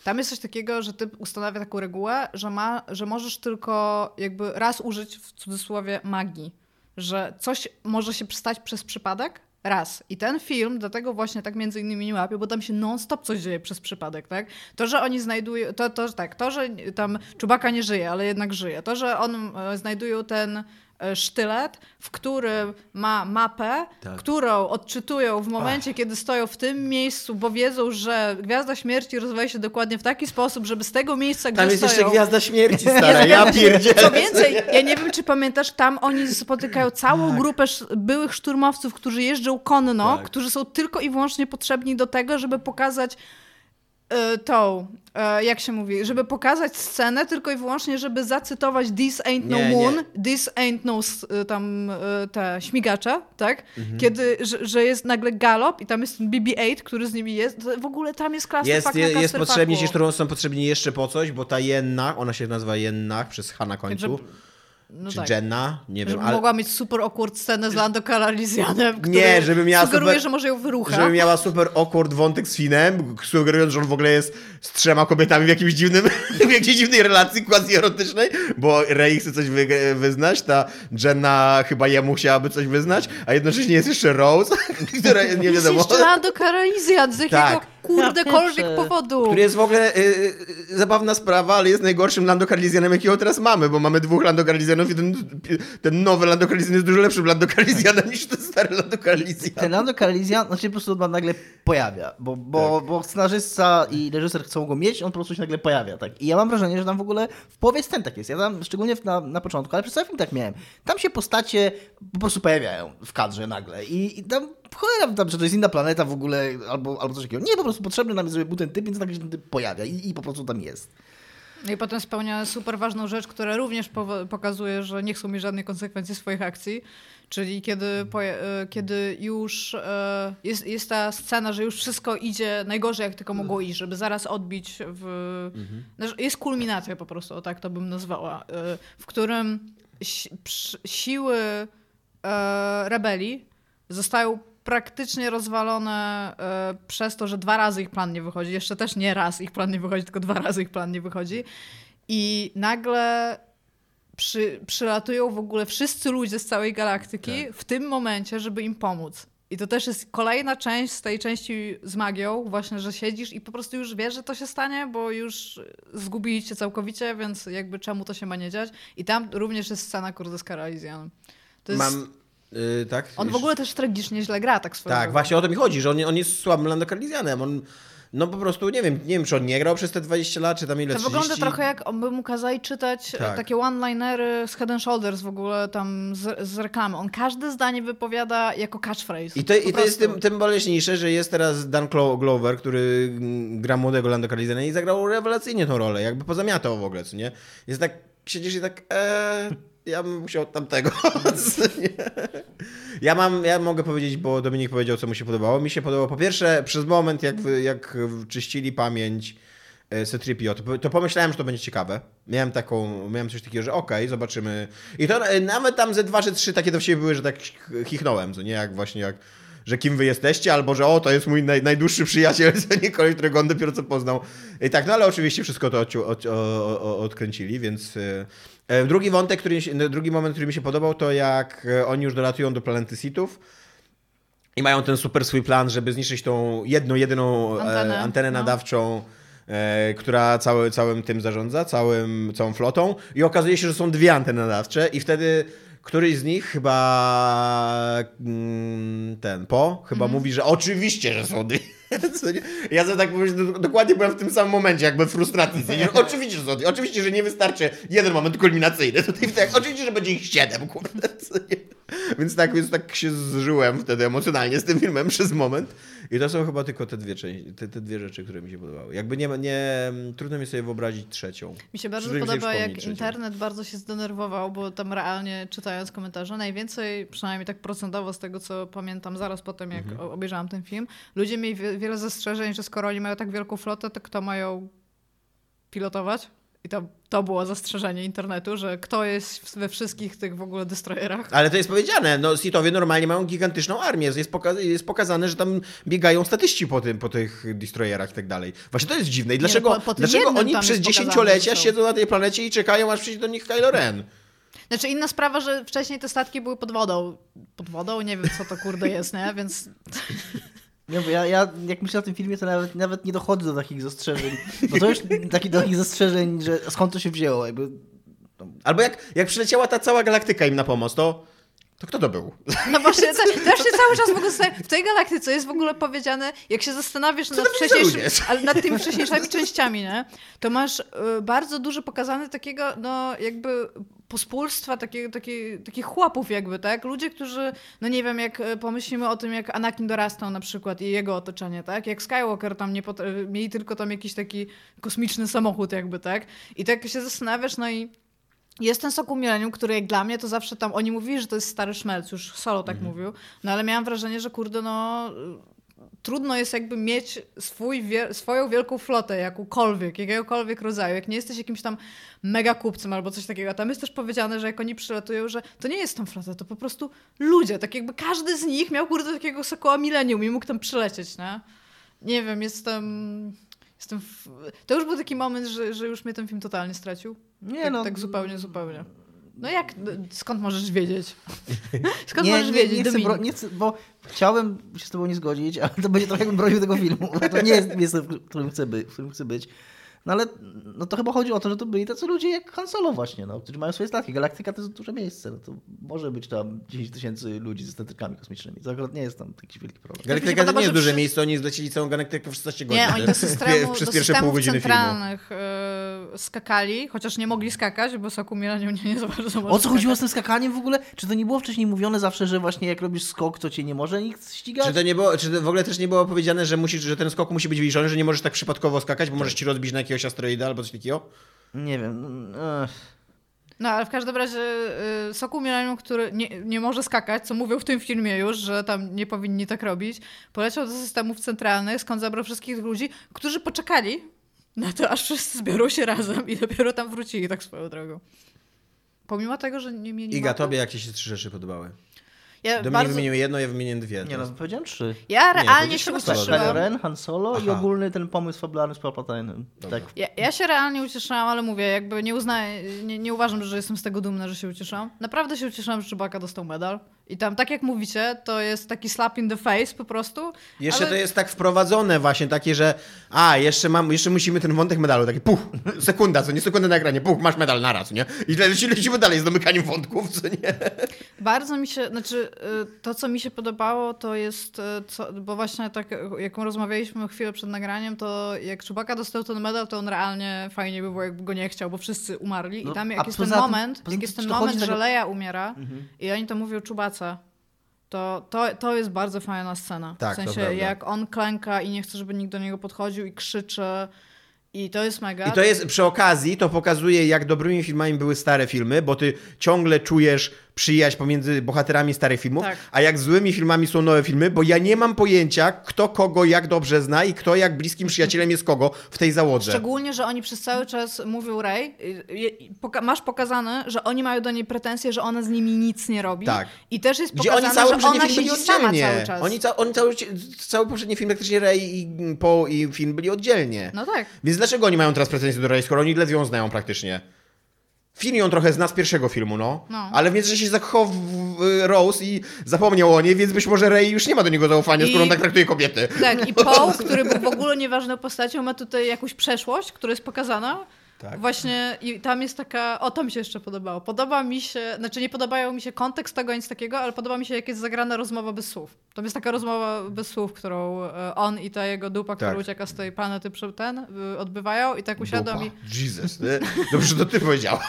tam jest coś takiego, że typ ustanawia taką regułę, że, ma, że możesz tylko jakby raz użyć w cudzysłowie magii, że coś może się stać przez przypadek, raz. I ten film dlatego właśnie tak między innymi nie łapie, bo tam się non-stop coś dzieje przez przypadek, tak? To, że oni znajdują, to, to, tak, to, że tam Czubaka nie żyje, ale jednak żyje. To, że on e, znajdują ten sztylet, w którym ma mapę, Tak. którą odczytują w momencie, kiedy stoją w tym miejscu, bo wiedzą, że Gwiazda Śmierci rozwija się dokładnie w taki sposób, żeby z tego miejsca, gdzie Tam jest stoją... jeszcze Gwiazda Śmierci, (laughs) stara, ja pierdzielę. Co więcej, ja nie wiem, czy pamiętasz, tam oni spotykają całą grupę sz- byłych szturmowców, którzy jeżdżą konno, Tak. którzy są tylko i wyłącznie potrzebni do tego, żeby pokazać e, tą, e, jak się mówi, żeby pokazać scenę tylko i wyłącznie, żeby zacytować This ain't no Nie, nie. moon, this ain't no e, tam e, te śmigacze, tak? Mhm. Kiedy, że, że jest nagle galop i tam jest ten BB-8, który z nimi jest, w ogóle tam jest clusterfuck Jest, na jest, jest clusterfucku. potrzebni ci, którą są potrzebni jeszcze po coś, bo ta Jennach, ona się nazywa Jennach przez H na końcu, No czy tak. Jenna, nie wiem, Żeby ale mogła mieć super awkward scenę z Lando Calrissianem, Nie, żeby miała sugeruje, super- że może ją wyrucha. żeby miała super awkward wątek z Finem, sugerując, że on w ogóle jest z trzema kobietami w jakimś dziwnym, (laughs) w jakiejś dziwnej relacji quasi-erotycznej, bo Rey chce coś wy, wyznać, ta Jenna chyba jemu chciałaby coś wyznać, a jednocześnie jest jeszcze Rose, (laughs) która nie Jest wiadomo... jeszcze Lando Calrissian, z jakiego... Tak. Kurdekolwiek Ja powodu. Który jest w ogóle y, y, zabawna sprawa, ale jest najgorszym Lando Calrissianem, jakiego teraz mamy, bo mamy dwóch Lando Calrissianów i ten, ten nowy Lando Calrissian jest dużo lepszym Lando Calrissianem niż ten stary Lando Calrissian. Ten Lando Calrissian, znaczy po prostu on nagle pojawia, bo, bo, bo scenarzysta i reżyser chcą go mieć, on po prostu się nagle pojawia, tak. I ja mam wrażenie, że tam w ogóle w połowie scen tak jest. Ja tam, szczególnie na, na początku, ale przez cały film tak miałem. Tam się postacie po prostu pojawiają w kadrze nagle i, i tam cholera, tam, że to jest inna planeta w ogóle, albo, albo coś takiego. Nie, po prostu potrzebny nam jest, żeby był ten typ, więc nagle się ten typ pojawia i, i po prostu tam jest. No i potem spełnia super ważną rzecz, która również pokazuje, że nie chcą mieć żadnej konsekwencji swoich akcji. Czyli kiedy, e, kiedy już e, jest, jest ta scena, że już wszystko idzie najgorzej, jak tylko mogło iść, żeby zaraz odbić w. Znaczy, Jest kulminacja po prostu, o tak to bym nazwała, e, w którym si- siły rebelii zostają praktycznie rozwalone e, przez to, że dwa razy ich plan nie wychodzi. Jeszcze też nie raz ich plan nie wychodzi, tylko dwa razy ich plan nie wychodzi. I nagle przy, przylatują w ogóle wszyscy ludzie z całej galaktyki w tym momencie, żeby im pomóc. I to też jest kolejna część z tej części z magią, właśnie, że siedzisz i po prostu już wiesz, że to się stanie, bo już zgubili cię całkowicie, więc jakby czemu to się ma nie dziać. I tam również jest scena kurde z Karalizjanem. Jest... Mam... y, tak? On w ogóle też tragicznie źle gra, tak swoją Tak, drogą. właśnie o to mi chodzi, że on, on jest słabym Lando Calrissianem. On, no po prostu, nie wiem, nie wiem, czy on nie grał przez te 20 lat, czy tam ile, To 30. wygląda trochę jak on by mu kazali czytać e, Tak. takie one-linery z Head and Shoulders w ogóle tam z, z reklamy. On każde zdanie wypowiada jako catchphrase. I to, i to jest tym, tym boleśniejsze, że jest teraz Dan Glo- Glover, który mm, gra młodego Lando Calrissiana i zagrał rewelacyjnie tą rolę, jakby pozamiatał w ogóle, co nie? Jest tak, siedzisz i tak, eee, ja bym musiał tamtego? (laughs) Ja mam, ja mogę powiedzieć, bo Dominik powiedział, co mu się podobało. Mi się podobało, po pierwsze, przez moment, jak, jak czyścili pamięć e, C-3PO, to, to pomyślałem, że to będzie ciekawe. Miałem taką, miałem coś takiego, że okej, zobaczymy. I to e, nawet tam ze dwa czy trzy takie do siebie były, że tak chichnąłem, co nie? Jak właśnie jak że kim wy jesteście, albo że o, to jest mój naj, najdłuższy przyjaciel, co nie koleś, którego on dopiero co poznał. I tak, no ale oczywiście wszystko to od, o, o, odkręcili, więc... e, e, Drugi wątek, który, drugi moment, który mi się podobał, to jak e, oni już dolatują do planety Sithów i mają ten super swój plan, żeby zniszczyć tą jedną, jedyną antenę, Antenę, antenę no. nadawczą, e, która cały, całym tym zarządza, całym, całą flotą. I okazuje się, że są dwie anteny nadawcze i wtedy któryś z nich chyba mm, ten Po chyba Mhm. mówi, że oczywiście, że są dwie. (laughs) Co nie? Ja za tak do- dokładnie byłem w tym samym momencie, jakby w frustracji. (laughs) Oczywiście, że są dwie. Oczywiście, że nie wystarczy jeden moment kulminacyjny. Tutaj tak, oczywiście, że będzie ich siedem, kurde. Więc tak, więc tak się zżyłem wtedy emocjonalnie z tym filmem (laughs) przez moment. I to są chyba tylko te dwie, części, te, te dwie rzeczy, które mi się podobały. Jakby nie, nie trudno mi sobie wyobrazić trzecią. Mi się bardzo podoba, jak trzecią. internet bardzo się zdenerwował, bo tam realnie czytając komentarze, najwięcej, przynajmniej tak procentowo z tego, co pamiętam zaraz po tym, jak Mhm. obejrzałam ten film, ludzie mieli wie- wiele zastrzeżeń, że skoro oni mają tak wielką flotę, to kto mają pilotować? I to, to było zastrzeżenie internetu, że kto jest we wszystkich tych w ogóle destroyerach. Ale to jest powiedziane, no Sithowie normalnie mają gigantyczną armię, jest, poka- jest pokazane, że tam biegają statyści po, tym, po tych destroyerach i tak dalej. Właśnie to jest dziwne. I dlaczego, no, po- po dlaczego oni przez dziesięciolecia siedzą na tej planecie i czekają, aż przyjdzie do nich Kylo Ren? Znaczy inna sprawa, że wcześniej te statki były pod wodą. Pod wodą? Nie wiem, co to kurde jest, nie? Więc Nie, bo ja, ja jak myślę o tym filmie, to nawet, nawet nie dochodzę do takich zastrzeżeń. Bo to już (laughs) taki, do takich zastrzeżeń, że skąd to się wzięło. Jakby, Albo jak, jak przyleciała ta cała galaktyka im na pomoc, to, to kto to był? No właśnie, te, też się cały czas w ogóle w tej galaktyce jest w ogóle powiedziane, jak się zastanawiasz nad, wcześniejszy, ale nad tymi wcześniejszymi częściami, nie? to masz y, bardzo dużo pokazane takiego, no jakby pospólstwa, takiego, takie, takich chłopów jakby, tak? Ludzie, którzy, no nie wiem, jak y, pomyślimy o tym, jak Anakin dorastał na przykład i jego otoczenie, tak? Jak Skywalker tam nie pot- y, mieli tylko tam jakiś taki kosmiczny samochód jakby, tak? I tak się zastanawiasz, no i jest ten Sokół Millennium, który jak dla mnie to zawsze tam, oni mówili, że to jest stary szmelc, już Solo tak mówił, no ale miałam wrażenie, że kurde, no trudno jest jakby mieć swój, wie, swoją wielką flotę, jakąkolwiek, jakiegokolwiek rodzaju, jak nie jesteś jakimś tam mega kupcem albo coś takiego. A Tam jest też powiedziane, że jak oni przylatują, że to nie jest tam flota, to po prostu ludzie, tak jakby każdy z nich miał kurde takiego Sokoła Millennium i mógł tam przylecieć, nie? Nie wiem, jestem... Jestem w... To już był taki moment, że, że już mnie ten film totalnie stracił. nie tak, no. tak zupełnie, zupełnie. No jak, skąd możesz wiedzieć? (laughs) Skąd nie, możesz nie, wiedzieć, nie chcę, bro, nie chcę, bo chciałem się z tobą nie zgodzić, ale to będzie trochę jakbym bronił tego filmu. To nie jest miejsce, w którym chcę, by, w którym chcę być. No ale no to chyba chodzi o to, że to byli tacy ludzie jak Han Solo właśnie, no, którzy mają swoje statki. Galaktyka to jest duże miejsce. No to może być tam 10 tysięcy ludzi ze statykami kosmicznymi. To akurat nie jest tam jakiś wielki problem. Galaktyka to podoba, nie że jest duże przy- miejsce, oni zlecili całą galaktykę w 16 godzin. Nie, oni do (laughs) systemu, Przez do pierwsze pół godziny filmu. centralnych e, skakali, chociaż nie mogli skakać, bo Soku Millennium nie, nie za bardzo O co chodziło z skakać. tym skakaniem w ogóle? Czy to nie było wcześniej mówione zawsze, że właśnie jak robisz skok, to cię nie może nikt ścigać? Czy to nie było, czy to w ogóle też nie było powiedziane, że musisz, że ten skok musi być wyliczony, że nie możesz tak przypadkowo skakać, bo możesz ci rozbić na jakiegoś asteroida albo coś takiego? Nie wiem. Ech. No, ale w każdym razie y, Soku Millennium, który nie, nie może skakać, co mówią w tym filmie już, że tam nie powinni tak robić, poleciał do systemów centralnych, skąd zabrał wszystkich ludzi, którzy poczekali na to, aż wszyscy zbiorą się razem i dopiero tam wrócili tak swoją drogą. Pomimo tego, że nie mieli Iga, mapy. tobie jak ci się trzy rzeczy podobały? Ja, Dominik bardzo... wymienił jedno, ja wymieniłem dwie. Nie no, Teraz. powiedziałem trzy. ja realnie powiedzieliście się ucieszyłam. Ren, Han Solo i Aha. ogólny ten pomysł fabularny z Palpatine'em. Dobra. Tak. Ja, ja się realnie ucieszyłam, ale mówię, jakby nie uznaję, nie, nie uważam, że jestem z tego dumna, że się ucieszyłam. Naprawdę się ucieszyłam, że Chewbacca dostał medal. I tam, tak jak mówicie, to jest taki slap in the face po prostu. Jeszcze ale... to jest tak wprowadzone właśnie, takie, że a, jeszcze mam, jeszcze musimy ten wątek medalu, taki puch, sekunda, co nie sekunda na ekranie, puch, masz medal naraz, nie? I leci, lecimy dalej z domykaniem wątków, co nie? Bardzo mi się, znaczy y, to, co mi się podobało, to jest, y, co, bo właśnie tak, y, jak rozmawialiśmy chwilę przed nagraniem, to jak Chewbacca dostał ten medal, to on realnie fajnie by było, jakby go nie chciał, bo wszyscy umarli. No, I tam jak jest ten tym- moment, poza jak tym, jest ten moment, że Leia umiera Mhm. i oni to mówią To, to, to jest bardzo fajna scena. Tak, w sensie, jak on klęka i nie chce, żeby nikt do niego podchodził i krzyczy i to jest mega. I to jest przy okazji, to pokazuje, jak dobrymi filmami były stare filmy, bo ty ciągle czujesz przyjaźń pomiędzy bohaterami starych filmów, Tak. a jak złymi filmami są nowe filmy, bo ja nie mam pojęcia, kto kogo jak dobrze zna i kto jak bliskim przyjacielem jest kogo w tej załodze. Szczególnie, że oni przez cały czas mówią Rey, y, y, poka- masz pokazane, że oni mają do niej pretensje, że ona z nimi nic nie robi. Tak. I też jest Gdzie pokazane, oni cały że ona siedzi sama oddzielnie. cały czas. Oni, ca oni cały, cały poprzedni film, praktycznie Rey i Poe i film byli oddzielnie. No tak. Więc dlaczego oni mają teraz pretensje do Rey, skoro oni ledwie ją znają praktycznie? Finn ją trochę zna z pierwszego filmu, no. No. Ale w międzyczasie się zakochał Rose i zapomniał o niej, więc być może Rey już nie ma do niego zaufania, I- skoro on tak traktuje kobiety. Tak, i Paul, (laughs) który był w ogóle nieważną postacią, ma tutaj jakąś przeszłość, która jest pokazana. Tak. Właśnie i tam jest taka, o to mi się jeszcze podobało. Podoba mi się, znaczy nie podobają mi się kontekst tego, nic takiego, ale podoba mi się jak jest zagrana rozmowa bez słów. To jest taka rozmowa bez słów, którą e, on i ta jego dupa, która Tak. ucieka z tej planety przy ten, y, odbywają i tak usiadł i... Jesus. nie? Dobrze, że to ty powiedziałaś.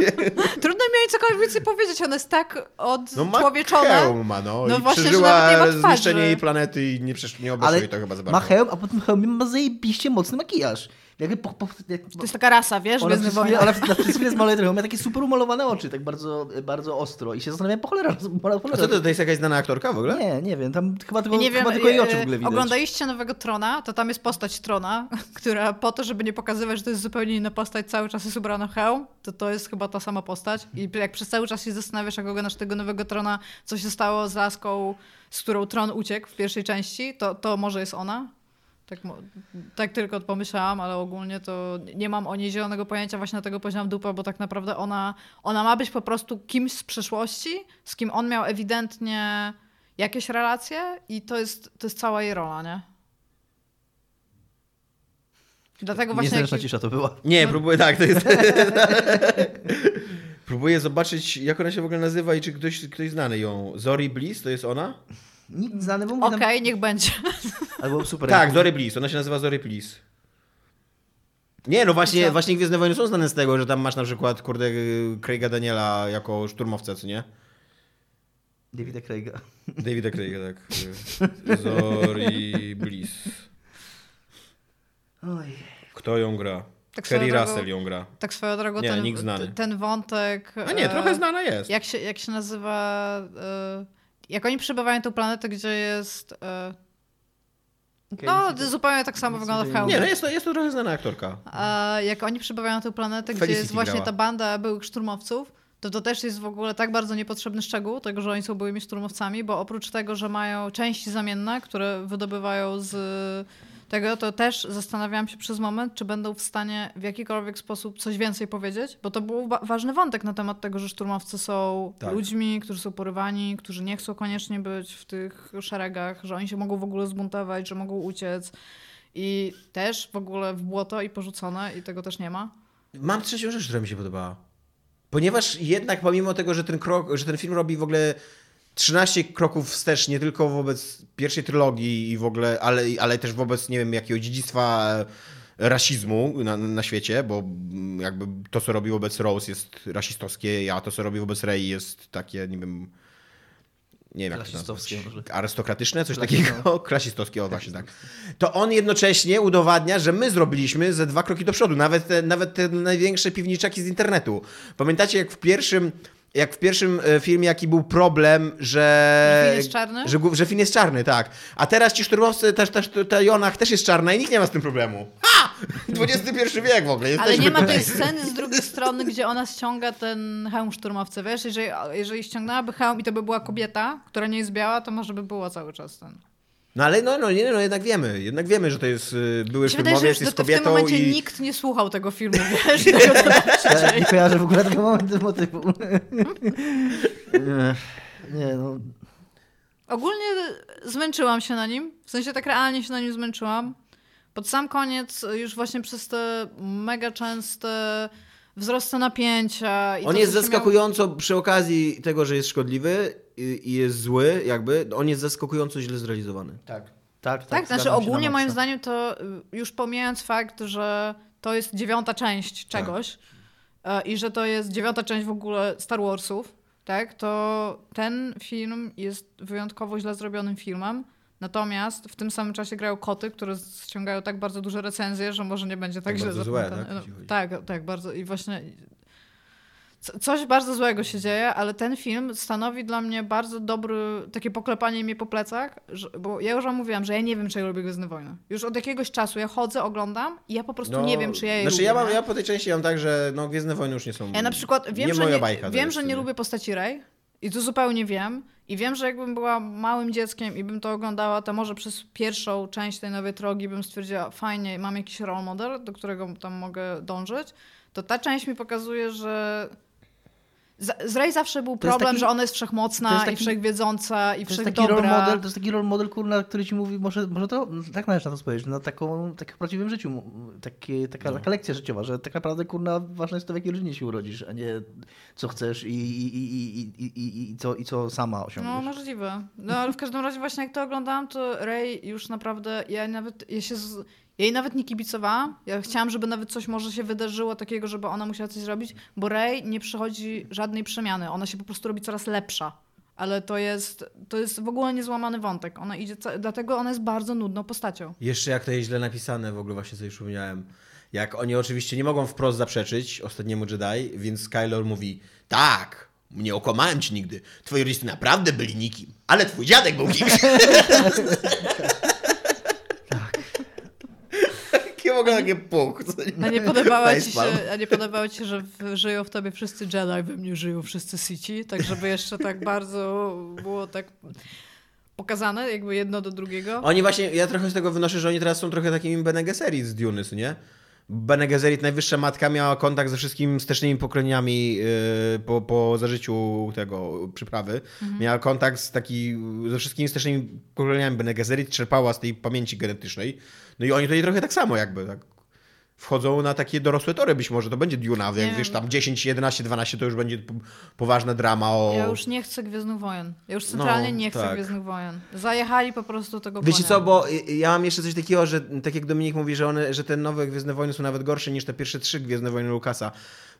(laughs) Trudno mi jej cokolwiek więcej powiedzieć, ona jest tak No ma hełm ma, no. No I właśnie, że przeżyła nawet nie ma twarzy. zniszczenie jej planety i nie, nie obeszło Ale jej to chyba za ma bardzo. hełm, a po tym hełmie ma zajebiście mocny makijaż. Jakby po, po, jak, To jest taka rasa, wiesz, ona, Gwiezdny przez chwilę, ona przez, chwilę trochę, ma takie super umalowane oczy, tak bardzo, bardzo ostro. I się zastanawiam, po cholera, po A co to, to jest jakaś znana aktorka w ogóle? Nie, nie wiem, tam chyba tylko, nie wiem, chyba tylko jej oczy w e, ogóle widać. oglądaliście nowego Trona, to tam jest postać Trona, (laughs) która po to, żeby nie pokazywać, że to jest zupełnie inna postać, cały czas jest ubrana w hełm, to to jest chyba ta sama postać. I jak przez cały czas się zastanawiasz, jak oglądasz tego nowego Trona, co się stało z laską, z którą Tron uciekł w pierwszej części, to, to może jest ona. Tak, tak tylko pomyślałam, ale ogólnie to nie mam o niej zielonego pojęcia właśnie na tego poziom dupa, bo tak naprawdę ona, ona ma być po prostu kimś z przeszłości, z kim on miał ewidentnie jakieś relacje i to jest, to jest cała jej rola, nie? Dlatego właśnie... Niezręczna jak cisza to była. Nie, próbuję, tak, to jest... (laughs) próbuję zobaczyć, jak ona się w ogóle nazywa i czy ktoś, ktoś znany ją. Zori Bliss, to jest ona? Nikt znany, bo Okej, nam... niech będzie. (laughs) Albo super. Tak, Zori Bliss, ona się nazywa Zori Bliss. Nie, no właśnie, Co? właśnie Gwiezdne Wojny są znane z tego, że tam masz na przykład, kurde, Craiga Daniela jako szturmowca, co nie? Davida Craiga. Davida Craiga, tak. (laughs) Zori Bliss. Oj. Kto ją gra? Tak Kerry drogą- Russell ją gra. Tak swoją drogą, Nie, ten, nikt znany. ten wątek... A nie, e, trochę znana jest. Jak się, jak się nazywa... E, jak oni przybywają na tą planetę, gdzie jest... E, no, zupełnie tak samo wygląda w hełmie. Nie, no jest to, jest to trochę znana aktorka. A jak oni przybywają na tę planetę, gdzie jest właśnie grała. ta banda byłych szturmowców, to to też jest w ogóle tak bardzo niepotrzebny szczegół, tego, że oni są byłymi szturmowcami, bo oprócz tego, że mają części zamienne, które wydobywają z tego, to też zastanawiałam się przez moment, czy będą w stanie w jakikolwiek sposób coś więcej powiedzieć, bo to był wa- ważny wątek na temat tego, że szturmowcy są Tak. ludźmi, którzy są porywani, którzy nie chcą koniecznie być w tych szeregach, że oni się mogą w ogóle zbuntować, że mogą uciec. I też w ogóle w błoto i porzucone i tego też nie ma. Mam trzecią rzecz, która mi się podobała. Ponieważ jednak pomimo tego, że ten, krok, że ten film robi w ogóle 13 kroków wstecz, nie tylko wobec pierwszej trylogii i w ogóle, ale, ale też wobec, nie wiem, jakiego dziedzictwa e, rasizmu na, na świecie, bo jakby to, co robi wobec Rose jest rasistowskie, a to, co robi wobec Rey jest takie, nie wiem, nie wiem jak to Klasistowskie nazwać. może. Arystokratyczne, coś Klasi- takiego. (laughs) Klasistowskie, o właśnie tak. To on jednocześnie udowadnia, że my zrobiliśmy ze dwa kroki do przodu. Nawet te, nawet te największe piwniczaki z internetu. Pamiętacie, jak w pierwszym. Jak w pierwszym e, filmie, jaki był problem, że. Że Finn jest czarny? Że, że Finn jest czarny, tak. A teraz ci szturmowcy, też, też ta Jonach też jest czarna i nikt nie ma z tym problemu. Ha! (laughs) XXI wiek w ogóle. Ale jesteśmy nie ma tej sceny z drugiej strony, gdzie ona ściąga ten hełm szturmowcy, wiesz? Jeżeli, jeżeli ściągnęłaby hełm i to by była kobieta, która nie jest biała, to może by było cały czas ten. No ale no, no, nie, no jednak wiemy. Jednak wiemy, że to jest y, były już jest to, to w tym kobietą momencie i... nikt nie słuchał tego filmu, (laughs) wiesz? Ja nie kojarzę w ogóle tego momentu motywu. nie, (laughs) nie, no. Ogólnie zmęczyłam się na nim. W sensie tak realnie się na nim zmęczyłam. Pod sam koniec, już właśnie przez te mega częste wzrosty napięcia. I On to, jest zaskakująco, przy okazji tego, że jest szkodliwy i, jest zły, jakby, on jest zaskakująco źle zrealizowany. Tak. Tak, tak. Tak, znaczy ogólnie moim zdaniem to y, już pomijając fakt, że to jest dziewiąta część Tak. czegoś e, i że to jest dziewiąta część w ogóle Star Warsów, tak, to ten film jest wyjątkowo źle zrobionym filmem. Natomiast w tym samym czasie grają koty, które ściągają tak bardzo duże recenzje, że może nie będzie tak, Tak źle złe, tak? Tak, tak, bardzo. I właśnie coś bardzo złego się dzieje, ale ten film stanowi dla mnie bardzo dobry, takie poklepanie mnie po plecach, że, bo ja już wam mówiłam, że ja nie wiem, czy ja lubię Gwiezdne Wojny. Już od jakiegoś czasu ja chodzę, oglądam i ja po prostu nie wiem, czy ja je Znaczy lubię. ja, mam, ja po tej części mam tak, że no, Gwiezdne Wojny już nie są... Ja na przykład wiem, nie że, nie, bajka. wiem, że nie lubię postaci Rey i to zupełnie wiem. I wiem, że jakbym była małym dzieckiem i bym to oglądała, to może przez pierwszą część tej nowej trogi bym stwierdziła, fajnie, mam jakiś role model, do którego tam mogę dążyć. To ta część mi pokazuje, że z Rey zawsze był problem, taki- że ona jest wszechmocna jest i taki- wszechwiedząca i To jest taki role wszechdobra. model, to jest taki role model, kurna, który ci mówi, może, może to, tak należy na to spojrzeć, na taką, tak w prawdziwym życiu, takie, taka, taka lekcja życiowa, że tak naprawdę, kurna, ważne jest to, w jakiej rodzinie się urodzisz, a nie co chcesz i, i, i, i, i, i, i, co, i co sama No, osiągniesz. możliwe. No, ale w każdym razie właśnie jak to oglądałam, to Rey już naprawdę, ja nawet, ja się, z, ja jej nawet nie kibicowałam. Ja chciałam, żeby nawet coś może się wydarzyło takiego, żeby ona musiała coś zrobić, bo Rey nie przychodzi żadnej przemiany. Ona się po prostu robi coraz lepsza. Ale to jest, to jest w ogóle niezłamany wątek. Ona idzie, dlatego ona jest bardzo nudną postacią. Jeszcze jak to jest źle napisane, w ogóle właśnie sobie przypomniałem. Jak oni oczywiście nie mogą wprost zaprzeczyć ostatniemu Jedi, więc Kylo mówi, tak, nie okłamałem ci nigdy. Twoi rodzice naprawdę byli nikim, ale twój dziadek był kimś. (laughs) Jakie w ogóle takie puch. co A nie podobało ci się, a nie podobało ci się, że w, żyją w tobie wszyscy Jedi, we mnie żyją wszyscy Sith, tak żeby jeszcze tak bardzo było tak pokazane, jakby jedno do drugiego. Oni właśnie, ja trochę z tego wynoszę, że oni teraz są trochę takimi Bene Gesserit z Duny, nie? Bene Gesserit, najwyższa matka, miała kontakt ze wszystkimi wstecznymi pokoleniami yy, po, po zażyciu tego przyprawy. Miała kontakt z taki, ze wszystkimi wstecznymi pokoleniami Bene Gesserit, czerpała z tej pamięci genetycznej. No i oni tutaj trochę tak samo jakby, tak wchodzą na takie dorosłe tory być może, to będzie Duna, Nie jak wiesz, tam 10, 11, 12 to już będzie po- poważna drama o... Ja już nie chcę Gwiezdnych Wojen. Ja już centralnie No, nie chcę tak. Gwiezdnych Wojen. Zajechali po prostu tego Wiecie konia. co, bo ja mam jeszcze coś takiego, że tak jak Dominik mówi, że, one, że te nowe Gwiezdne Wojny są nawet gorsze niż te pierwsze trzy Gwiezdne Wojny Lukasa.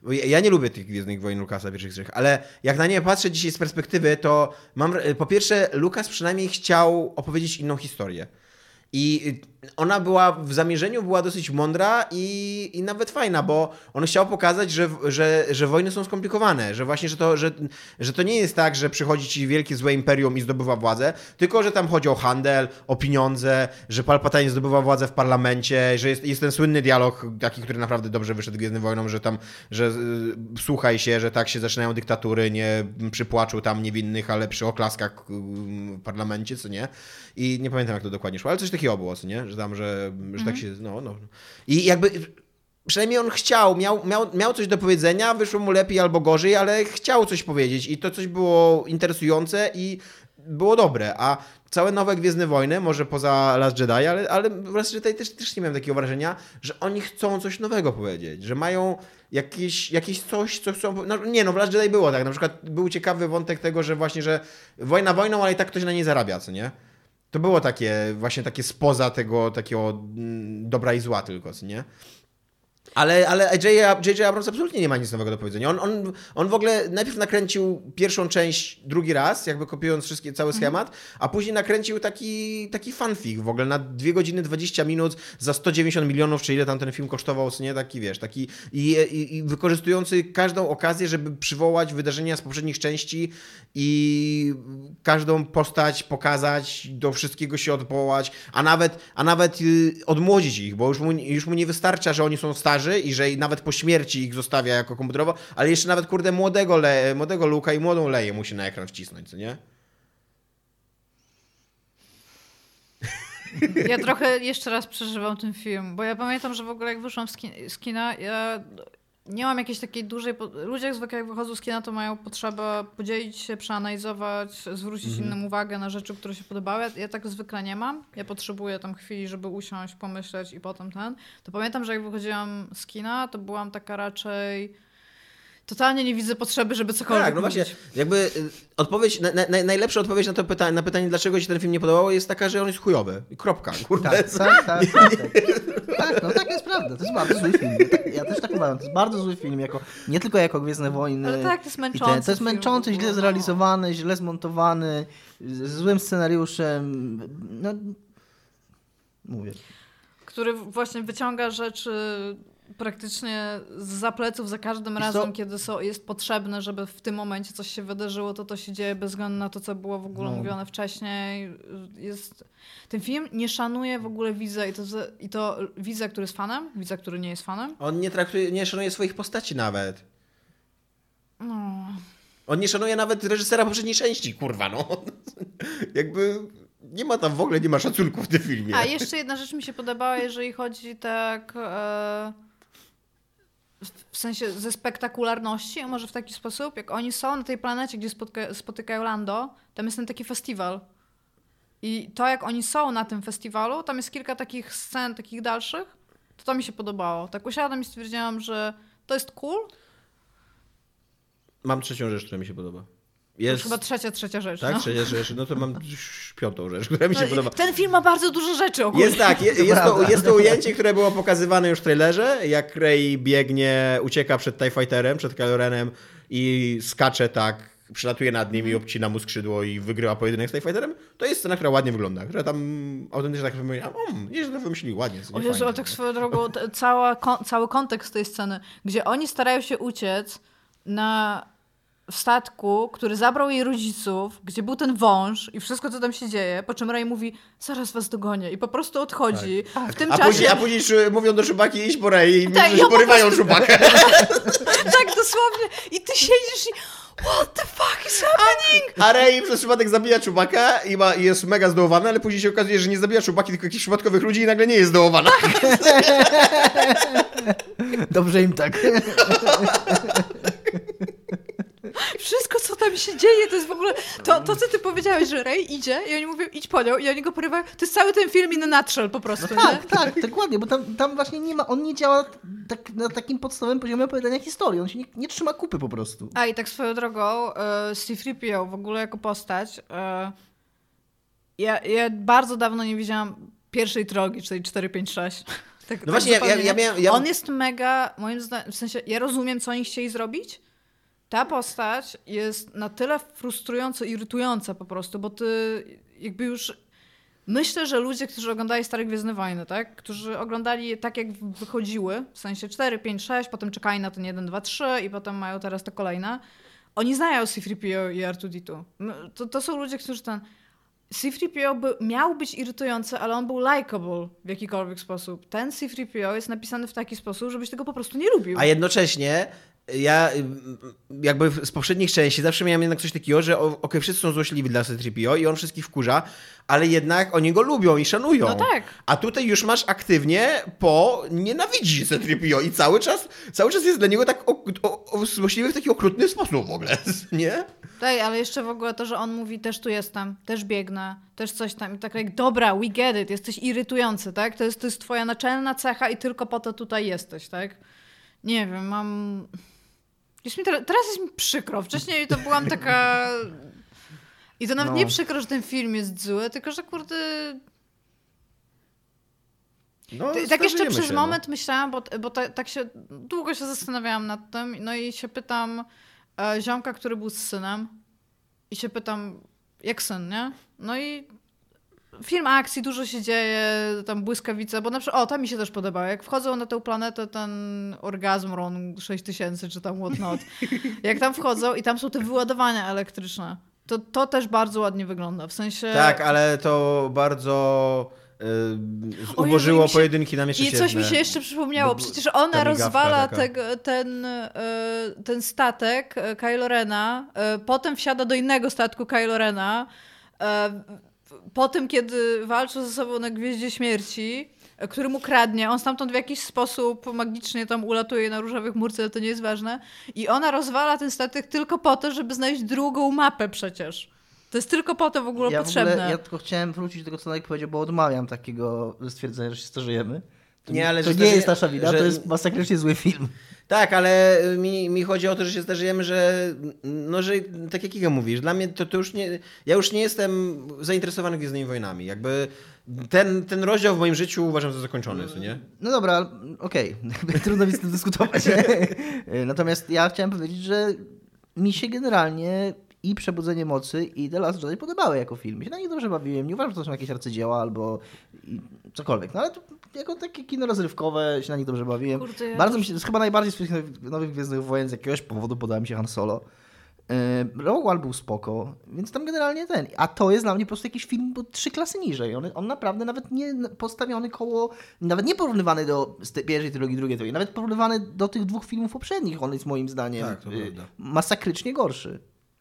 Ja, ja nie lubię tych Gwiezdnych Wojen Lukasa, pierwszych trzech, ale jak na nie patrzę dzisiaj z perspektywy, to mam, po pierwsze, Lukas przynajmniej chciał opowiedzieć inną historię. I ona była w zamierzeniu była dosyć mądra i, i nawet fajna, bo on chciał pokazać, że, że, że wojny są skomplikowane, że właśnie, że to, że, że to nie jest tak, że przychodzi ci wielkie złe imperium i zdobywa władzę, tylko że tam chodzi o handel, o pieniądze, że Palpatine zdobywa władzę w parlamencie, że jest, jest ten słynny dialog, taki, który naprawdę dobrze wyszedł Gwiezdnym Wojnom, że tam, że y, słuchaj się, że tak się zaczynają dyktatury, nie przy płaczu tam niewinnych, ale przy oklaskach y, w parlamencie, co nie? I nie pamiętam, jak to dokładnie szło, ale coś takiego było, co nie? Że tam, że, że tak się, no, no. I jakby przynajmniej on chciał, miał, miał, miał coś do powiedzenia, wyszło mu lepiej albo gorzej, ale chciał coś powiedzieć i to coś było interesujące i było dobre, a całe nowe Gwiezdne Wojny, może poza Last Jedi, ale, ale w Last Jedi też, też nie miałem takiego wrażenia, że oni chcą coś nowego powiedzieć, że mają jakieś, jakieś coś, co chcą... No, nie no, w Last Jedi było tak, na przykład był ciekawy wątek tego, że właśnie, że wojna wojną, ale i tak ktoś na niej zarabia, co nie? To było takie, właśnie takie spoza tego takiego mm, dobra i zła tylko, nie? Ale, ale J.J. Abrams absolutnie nie ma nic nowego do powiedzenia. On, on, on w ogóle najpierw nakręcił pierwszą część drugi raz, jakby kopiując wszystkie, cały mhm. schemat, a później nakręcił taki, taki fanfic w ogóle na 2 godziny 20 minut za 190 milionów, czy ile tam ten film kosztował, nie? Taki, wiesz, taki i, i, i wykorzystujący każdą okazję, żeby przywołać wydarzenia z poprzednich części i każdą postać pokazać, do wszystkiego się odwołać, a nawet, a nawet y, odmłodzić ich, bo już mu, już mu nie wystarcza, że oni są starzy, i że nawet po śmierci ich zostawia jako komputerowo, ale jeszcze nawet, kurde, młodego, Le młodego Luka i młodą Leję musi na ekran wcisnąć, co nie? Ja trochę jeszcze raz przeżywam ten film, bo ja pamiętam, że w ogóle jak wyszłam z kina, ja nie mam jakiejś takiej dużej. Ludzie zwykle jak wychodzą z kina, to mają potrzebę podzielić się, przeanalizować, zwrócić mhm. innym uwagę na rzeczy, które się podobały. Ja tak zwykle nie mam. Ja potrzebuję tam chwili, żeby usiąść, pomyśleć i potem ten. To pamiętam, że jak wychodziłam z kina, to byłam taka raczej totalnie nie widzę potrzeby, żeby cokolwiek Tak, no właśnie, jakby y, odpowiedź, na, na, najlepsza odpowiedź na to pytanie, na pytanie, dlaczego ci ten film nie podobał, jest taka, że on jest chujowy. Kropka, kurde. Tak, tak, tak, (laughs) tak, tak. tak, no tak jest prawda, to jest bardzo zły film. Ja też tak uważam, to jest bardzo zły film, jako, nie tylko jako Gwiezdne Wojny. Ale tak, to jest męczący ten, To jest męczący, źle zrealizowany, źle zmontowany, z złym scenariuszem, no... Mówię. Który właśnie wyciąga rzeczy praktycznie za pleców za każdym razem, kiedy so, jest potrzebne, żeby w tym momencie coś się wydarzyło, to to się dzieje bez względu na to, co było w ogóle no. mówione wcześniej. Jest... Ten film nie szanuje w ogóle widza i to, i to widza, który jest fanem, widza, który nie jest fanem. On nie traktuje, nie szanuje swoich postaci nawet. No. On nie szanuje nawet reżysera poprzedniej części, kurwa, no. Jakby nie ma tam w ogóle, nie ma szacunku w tym filmie. A jeszcze jedna rzecz mi się podobała, jeżeli chodzi tak... E w sensie ze spektakularności, a może w taki sposób, jak oni są na tej planecie, gdzie spotyka, spotykają Lando, tam jest ten taki festiwal. I to, jak oni są na tym festiwalu, tam jest kilka takich scen, takich dalszych, to to mi się podobało. Tak usiadłam i stwierdziłam, że to jest cool. Mam trzecią rzecz, która mi się podoba. Jest... To chyba trzecia, trzecia rzecz. Tak, no. trzecia rzecz. No to mam (laughs) piątą rzecz, która mi się no, podoba. Ten film ma bardzo dużo rzeczy ogólnie. Jest tak, je, jest, to, jest to ujęcie, które było pokazywane już w trailerze, jak Rey biegnie, ucieka przed TIE Fighterem, przed Kylo Renem i skacze tak, przylatuje nad nim i obcina mu skrzydło i wygrywa pojedynek z TIE Fighterem. To jest scena, która ładnie wygląda, że tam autentycznie tak powiedziałem, um, nieźle wymyślili, ładnie. O Jezu, ale tak swoją drogą, cała, kon, cały kontekst tej sceny, gdzie oni starają się uciec na w statku, który zabrał jej rodziców, gdzie był ten wąż i wszystko, co tam się dzieje, po czym Ray mówi, zaraz was dogonię i po prostu odchodzi. Tak. W tym a, czasie... później, a później mówią do Szubaki, iść po Ray i tak, ja porywają prostu... Szubakę. (laughs) tak, dosłownie. I ty siedzisz i what the fuck is happening? A, a Ray przez przypadek zabija Czubaka i, ma, i jest mega zdołowany, ale później się okazuje, że nie zabija Czubaki, tylko jakichś przypadkowych ludzi i nagle nie jest zdołowana. (laughs) Dobrze im tak. (laughs) Wszystko, co tam się dzieje, to jest w ogóle... To, to co ty powiedziałeś, że Ray idzie i oni mówią, idź po nią i oni go porywają. To jest cały ten film in a nutshell po prostu, no Tak, tak, dokładnie, bo tam, tam właśnie nie ma... On nie działa tak, na takim podstawowym poziomie opowiadania historii. On się nie, nie trzyma kupy po prostu. A i tak swoją drogą, uh, Steve Ripio w ogóle jako postać... Uh, ja, ja bardzo dawno nie widziałam pierwszej drogi, czyli 456. Tak, no tak właśnie, ja, ja, ja, miałem, ja... On jest mega, moim zdaniem, w sensie, ja rozumiem, co oni chcieli zrobić, ta postać jest na tyle frustrująco irytująca po prostu, bo ty jakby już Myślę, że ludzie, którzy oglądali Stare Gwiezdne Wojny, tak? którzy oglądali tak, jak wychodziły, w sensie 4, 5, 6, potem czekali na ten 1, 2, 3 i potem mają teraz te kolejne, oni znają C-3PO i R2-D2. To, to są ludzie, którzy ten... C-3PO by, miał być irytujący, ale on był likable w jakikolwiek sposób. Ten C-3PO jest napisany w taki sposób, żebyś tego po prostu nie lubił. A jednocześnie ja y, jakby z poprzednich części zawsze miałem jednak coś takiego, że okej, okay, wszyscy są złośliwi dla C-3PO i on wszystkich wkurza, ale jednak oni go lubią i szanują. No tak. A tutaj już masz aktywnie po nienawidzi C-3PO i cały czas, cały czas jest dla niego tak o, o, o, w taki okrutny sposób w ogóle, (laughs) nie? Tak, ale jeszcze w ogóle to, że on mówi też tu jestem, też biegnę, też coś tam i tak jak dobra, we get it, jesteś irytujący, tak? To jest, to jest twoja naczelna cecha i tylko po to tutaj jesteś, tak? Nie wiem, mam... Mi teraz, teraz jest mi przykro. Wcześniej to byłam taka... I to nawet no. nie przykro, że ten film jest zły, tylko że kurde... No, tak jeszcze przez się, moment no. myślałam, bo, bo ta, tak się długo się zastanawiałam nad tym, no i się pytam e, ziomka, który był z synem i się pytam, jak syn, nie? No i film akcji, dużo się dzieje, tam błyskawice, bo na przykład, o, tam mi się też podoba, jak wchodzą na tę planetę ten orgazm RON 6000 czy tam whatnot, jak tam wchodzą i tam są te wyładowania elektryczne, to, to też bardzo ładnie wygląda, w sensie... Tak, ale to bardzo... Yy, ułożyło się... pojedynki na miesiąc. I coś mi się jeszcze przypomniało. Przecież ona rozwala tego, ten, yy, ten statek yy, Kylo Rena, potem wsiada do innego statku Kylo Rena, po tym, kiedy walczą ze sobą na Gwieździe Śmierci, który mu kradnie, on stamtąd w jakiś sposób magicznie tam ulatuje na różowych murce, ale to nie jest ważne. I ona rozwala ten statek tylko po to, żeby znaleźć drugą mapę przecież. To jest tylko po to w ogóle ja potrzebne. W ogóle, ja tylko chciałem wrócić do tego, co Nike powiedział, bo odmawiam takiego stwierdzenia, że się starzejemy. To nie, ale to nie jest nasza wina, że... to jest masakrycznie zły film. Tak, ale mi, mi chodzi o to, że się zdarzyjemy, że no, że tak jak Iga mówisz, dla mnie to, to już nie, ja już nie jestem zainteresowany Gwiezdnymi Wojnami. Jakby ten, ten rozdział w moim życiu uważam za zakończony, co nie? No dobra, okej, (laughs) okay. trudno mi z tym dyskutować. (laughs) Natomiast ja chciałem powiedzieć, że mi się generalnie i Przebudzenie Mocy i The Last Jedi podobały jako film. Się na nich dobrze bawiłem. Nie uważam, że to są jakieś arcydzieła albo cokolwiek. No ale to jako takie kino rozrywkowe się na nich dobrze bawiłem. Kurde, Bardzo mi się, to jest chyba najbardziej z tych nowych Gwiezdnych Wojen z jakiegoś powodu podoba mi się Han Solo. Yy, Rogue One był spoko, więc tam generalnie ten. A to jest dla mnie po prostu jakiś film bo trzy klasy niżej. On, on naprawdę nawet nie postawiony koło, nawet nie porównywany do pierwszej trylogii, drugiej trylogii, nawet porównywany do tych dwóch filmów poprzednich. On jest moim zdaniem tak, yy, masakrycznie gorszy.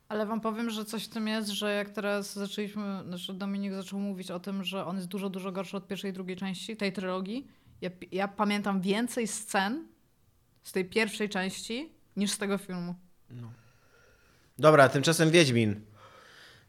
Ale wam powiem, że coś w tym jest, że jak teraz zaczęliśmy, znaczy Dominik zaczął mówić o tym, że on jest dużo, dużo gorszy od pierwszej i drugiej części tej trylogii. Ja, ja pamiętam więcej scen z tej pierwszej części niż z tego filmu. No. Dobra, tymczasem Wiedźmin.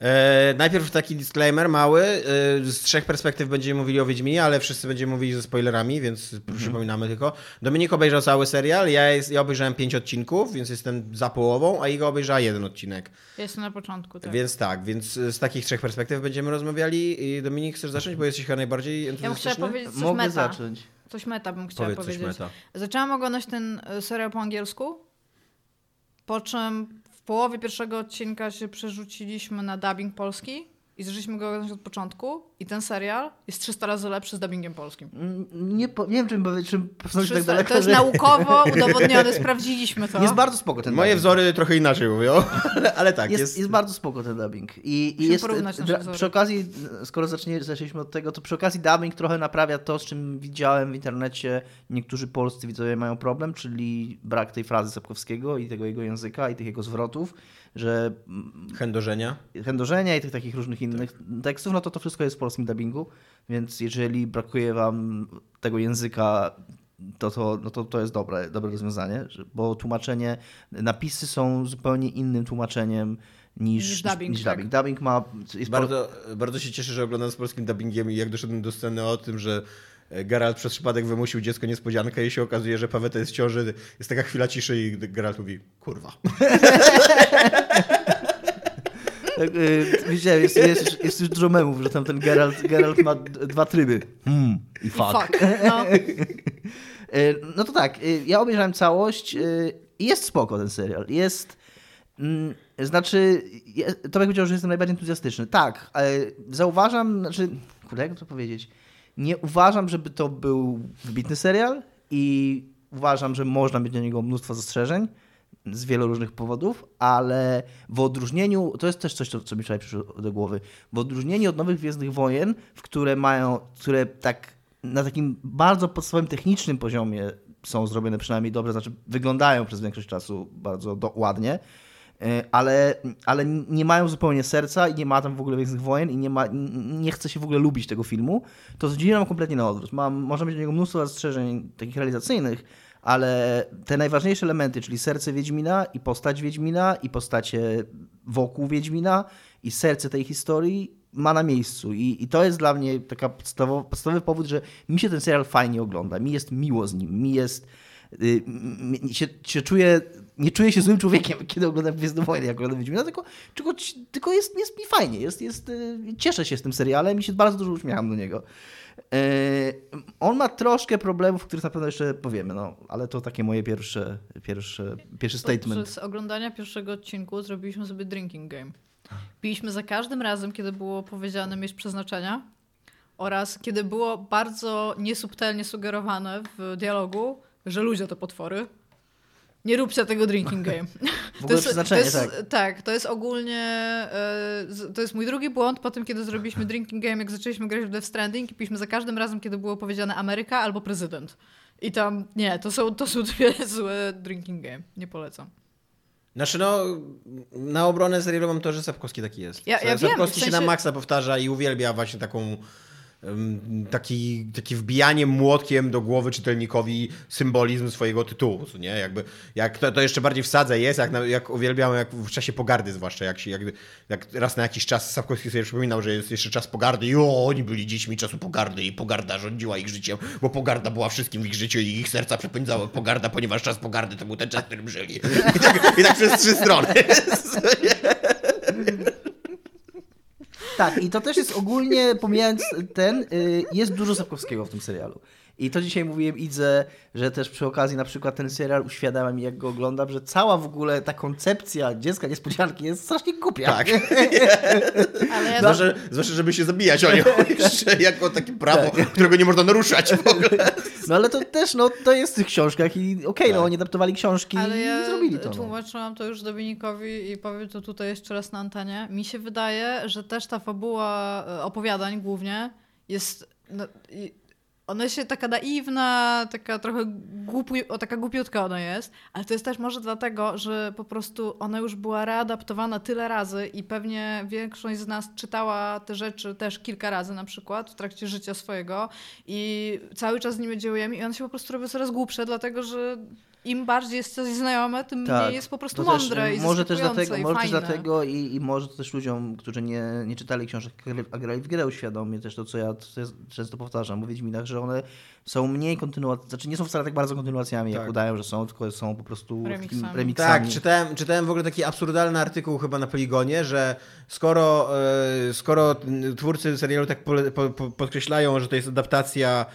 E, najpierw taki disclaimer mały. E, z trzech perspektyw będziemy mówili o Wiedźminie, ale wszyscy będziemy mówili ze spoilerami, więc mhm. przypominamy tylko. Dominik obejrzał cały serial, ja, jest, ja obejrzałem pięć odcinków, więc jestem za połową, a Iga obejrzała jeden odcinek. Jestem na początku, tak. Więc tak, więc z takich trzech perspektyw będziemy rozmawiali. I Dominik, chcesz zacząć, bo jesteś chyba najbardziej entuzjastyczny? Ja bym powiedzieć coś Mogę meta. zacząć. Coś meta bym chciała Powiedz powiedzieć. Zaczęłam oglądać ten e, serial po angielsku, po czym połowie pierwszego odcinka się przerzuciliśmy na dubbing polski i zaczęliśmy go oglądać od początku i ten serial jest 300 razy lepszy z dubbingiem polskim. Mm, nie, nie wiem, czym, czym 300, tak daleko. To jest że... naukowo (laughs) udowodnione, sprawdziliśmy to. Jest bardzo spoko ten Moje wzory trochę inaczej mówią, ale, ale tak. Jest, jest... jest bardzo spoko ten dubbing. I, i jest, przy okazji, skoro zacznie, zaczęliśmy od tego, to przy okazji dubbing trochę naprawia to, z czym widziałem w internecie. Niektórzy polscy widzowie mają problem, czyli brak tej frazy Sapkowskiego i tego jego języka i tych jego zwrotów że... Chędożenia. Chędożenia i tych takich różnych innych tak. tekstów, no to to wszystko jest w polskim dubbingu, więc jeżeli brakuje wam tego języka, to, to, no to, to jest dobre, dobre rozwiązanie, bo tłumaczenie, napisy są zupełnie innym tłumaczeniem niż, niż dubbing. Niż tak. dubbing. dubbing ma... bardzo, bardzo się cieszę, że oglądam z polskim dubbingiem i jak doszedłem do sceny o tym, że Geralt przez przypadek wymusił dziecko niespodziankę i się okazuje, że Paweta jest w ciąży. Jest taka chwila ciszy i Geralt mówi, kurwa. (laughs) Tak, y, widziałem, jest, jest, jest, już dużo memów, że tam ten Geralt, Geralt ma dwa tryby. Hmm i fuck. fuck no. (laughs) Y, no to tak, y, ja obejrzałem całość i jest spoko ten serial. Jest... Mm, znaczy, to jak powiedział, że jestem najbardziej entuzjastyczny. Tak, ale zauważam, znaczy, kurde, jak to powiedzieć? Nie uważam, żeby to był wybitny serial i uważam, że można mieć do niego mnóstwo zastrzeżeń z wielu różnych powodów, ale w odróżnieniu, to jest też coś, co, co mi wczoraj przyszło do głowy, w odróżnieniu od Nowych Gwiezdnych Wojen, w które mają, które tak na takim bardzo podstawowym technicznym poziomie są zrobione przynajmniej dobrze, znaczy wyglądają przez większość czasu bardzo do, ładnie, ale, ale nie mają zupełnie serca i nie ma tam w ogóle Gwiezdnych Wojen i nie, ma, nie chce się w ogóle lubić tego filmu, to z Wiedźminem mam kompletnie na odwrót. Mam, można mieć do niego mnóstwo zastrzeżeń takich realizacyjnych, ale te najważniejsze elementy, czyli serce Wiedźmina i postać Wiedźmina i postacie wokół Wiedźmina i serce tej historii ma na miejscu. I, i to jest dla mnie taka podstawowy, powód, że mi się ten serial fajnie ogląda. Mi jest miło z nim. Mi jest. Yy, się, się czuję, nie czuję się złym człowiekiem, (laughs) kiedy oglądam Gwiezdne Wojny, jak oglądam Wiedźmina, tylko, tylko, tylko jest, jest mi fajnie. Jest, jest, yy, cieszę się z tym serialem i się bardzo dużo uśmiecham do niego. Yy, on ma troszkę problemów, o których na pewno jeszcze powiemy, no, ale to takie moje pierwsze, pierwsze, pierwszy statement. Podczas oglądania pierwszego odcinku zrobiliśmy sobie drinking game. Piliśmy za każdym razem, kiedy było powiedziane mieć przeznaczenia oraz kiedy było bardzo niesubtelnie sugerowane w dialogu, że ludzie to potwory. Nie róbcie tego drinking game. (laughs) W ogóle to jest, to jest, tak. Tak, to jest ogólnie, e, to jest mój drugi błąd po tym, kiedy zrobiliśmy drinking game, jak zaczęliśmy grać w Death Stranding i piliśmy za każdym razem, kiedy było powiedziane Ameryka albo prezydent. I tam, nie, to są, to są dwie (laughs) złe drinking game. Nie polecam. Znaczy no, na obronę serialu mam to, że Sapkowski taki jest. Ja, ja Sapkowski wiem, w sensie... się na maksa powtarza i uwielbia właśnie taką taki, takie wbijanie młotkiem do głowy czytelnikowi symbolizm swojego tytułu, nie? Jakby, jak to, to jeszcze bardziej w sadze jest, jak, jak uwielbiam jak w czasie pogardy zwłaszcza, jak, się, jak, jak raz na jakiś czas Sapkowski sobie przypominał, że jest jeszcze czas pogardy i o, oni byli dziećmi czasu pogardy i pogarda rządziła ich życiem, bo pogarda była wszystkim w ich życiu i ich serca przepędzały pogarda, ponieważ czas pogardy to był ten czas, w którym żyli. I tak, i tak przez trzy strony. (laughs) Tak, i to też jest ogólnie, pomijając ten, y, jest dużo Sapkowskiego w tym serialu. I to dzisiaj mówiłem Idze, że też przy okazji na przykład ten serial uświadamia mi, jak go oglądam, że cała w ogóle ta koncepcja dziecka niespodzianki jest strasznie głupia. Tak. (laughs) Ale ja zwłaszcza, zwłaszcza, żeby się zabijać o nią (laughs) jako takie prawo, tak. którego nie można naruszać w ogóle. No ale to też, no to jest w tych książkach i okej, okay, no, tak. no oni adaptowali książki ale i ja zrobili to. No. tłumaczyłam to już Dominikowi i powiem to tutaj jeszcze raz na antenie. Mi się wydaje, że też ta fabuła e, opowiadań głównie jest... No, ona się taka naiwna, taka trochę głupi, o, taka głupiutka ona jest, ale to jest też może dlatego, że po prostu ona już była readaptowana tyle razy i pewnie większość z nas czytała te rzeczy też kilka razy na przykład w trakcie życia swojego i cały czas z nimi działujemy i one się po prostu robią coraz głupsze, dlatego że im bardziej jest coś znajome, tym tak, mniej jest po prostu mądre też, i może też dlatego, i Może też dlatego i, i może też ludziom, którzy nie, nie czytali książek, a grali w grę uświadomie też to, co ja często powtarzam, mówić mi, że one są mniej kontynuacjami, znaczy nie są wcale tak bardzo kontynuacjami, tak. jak udają, że są, tylko są po prostu remixami. remixami. Tak, czytałem, czytałem w ogóle taki absurdalny artykuł chyba na Poligonie, że skoro, e, skoro twórcy serialu tak po, po, podkreślają, że to jest adaptacja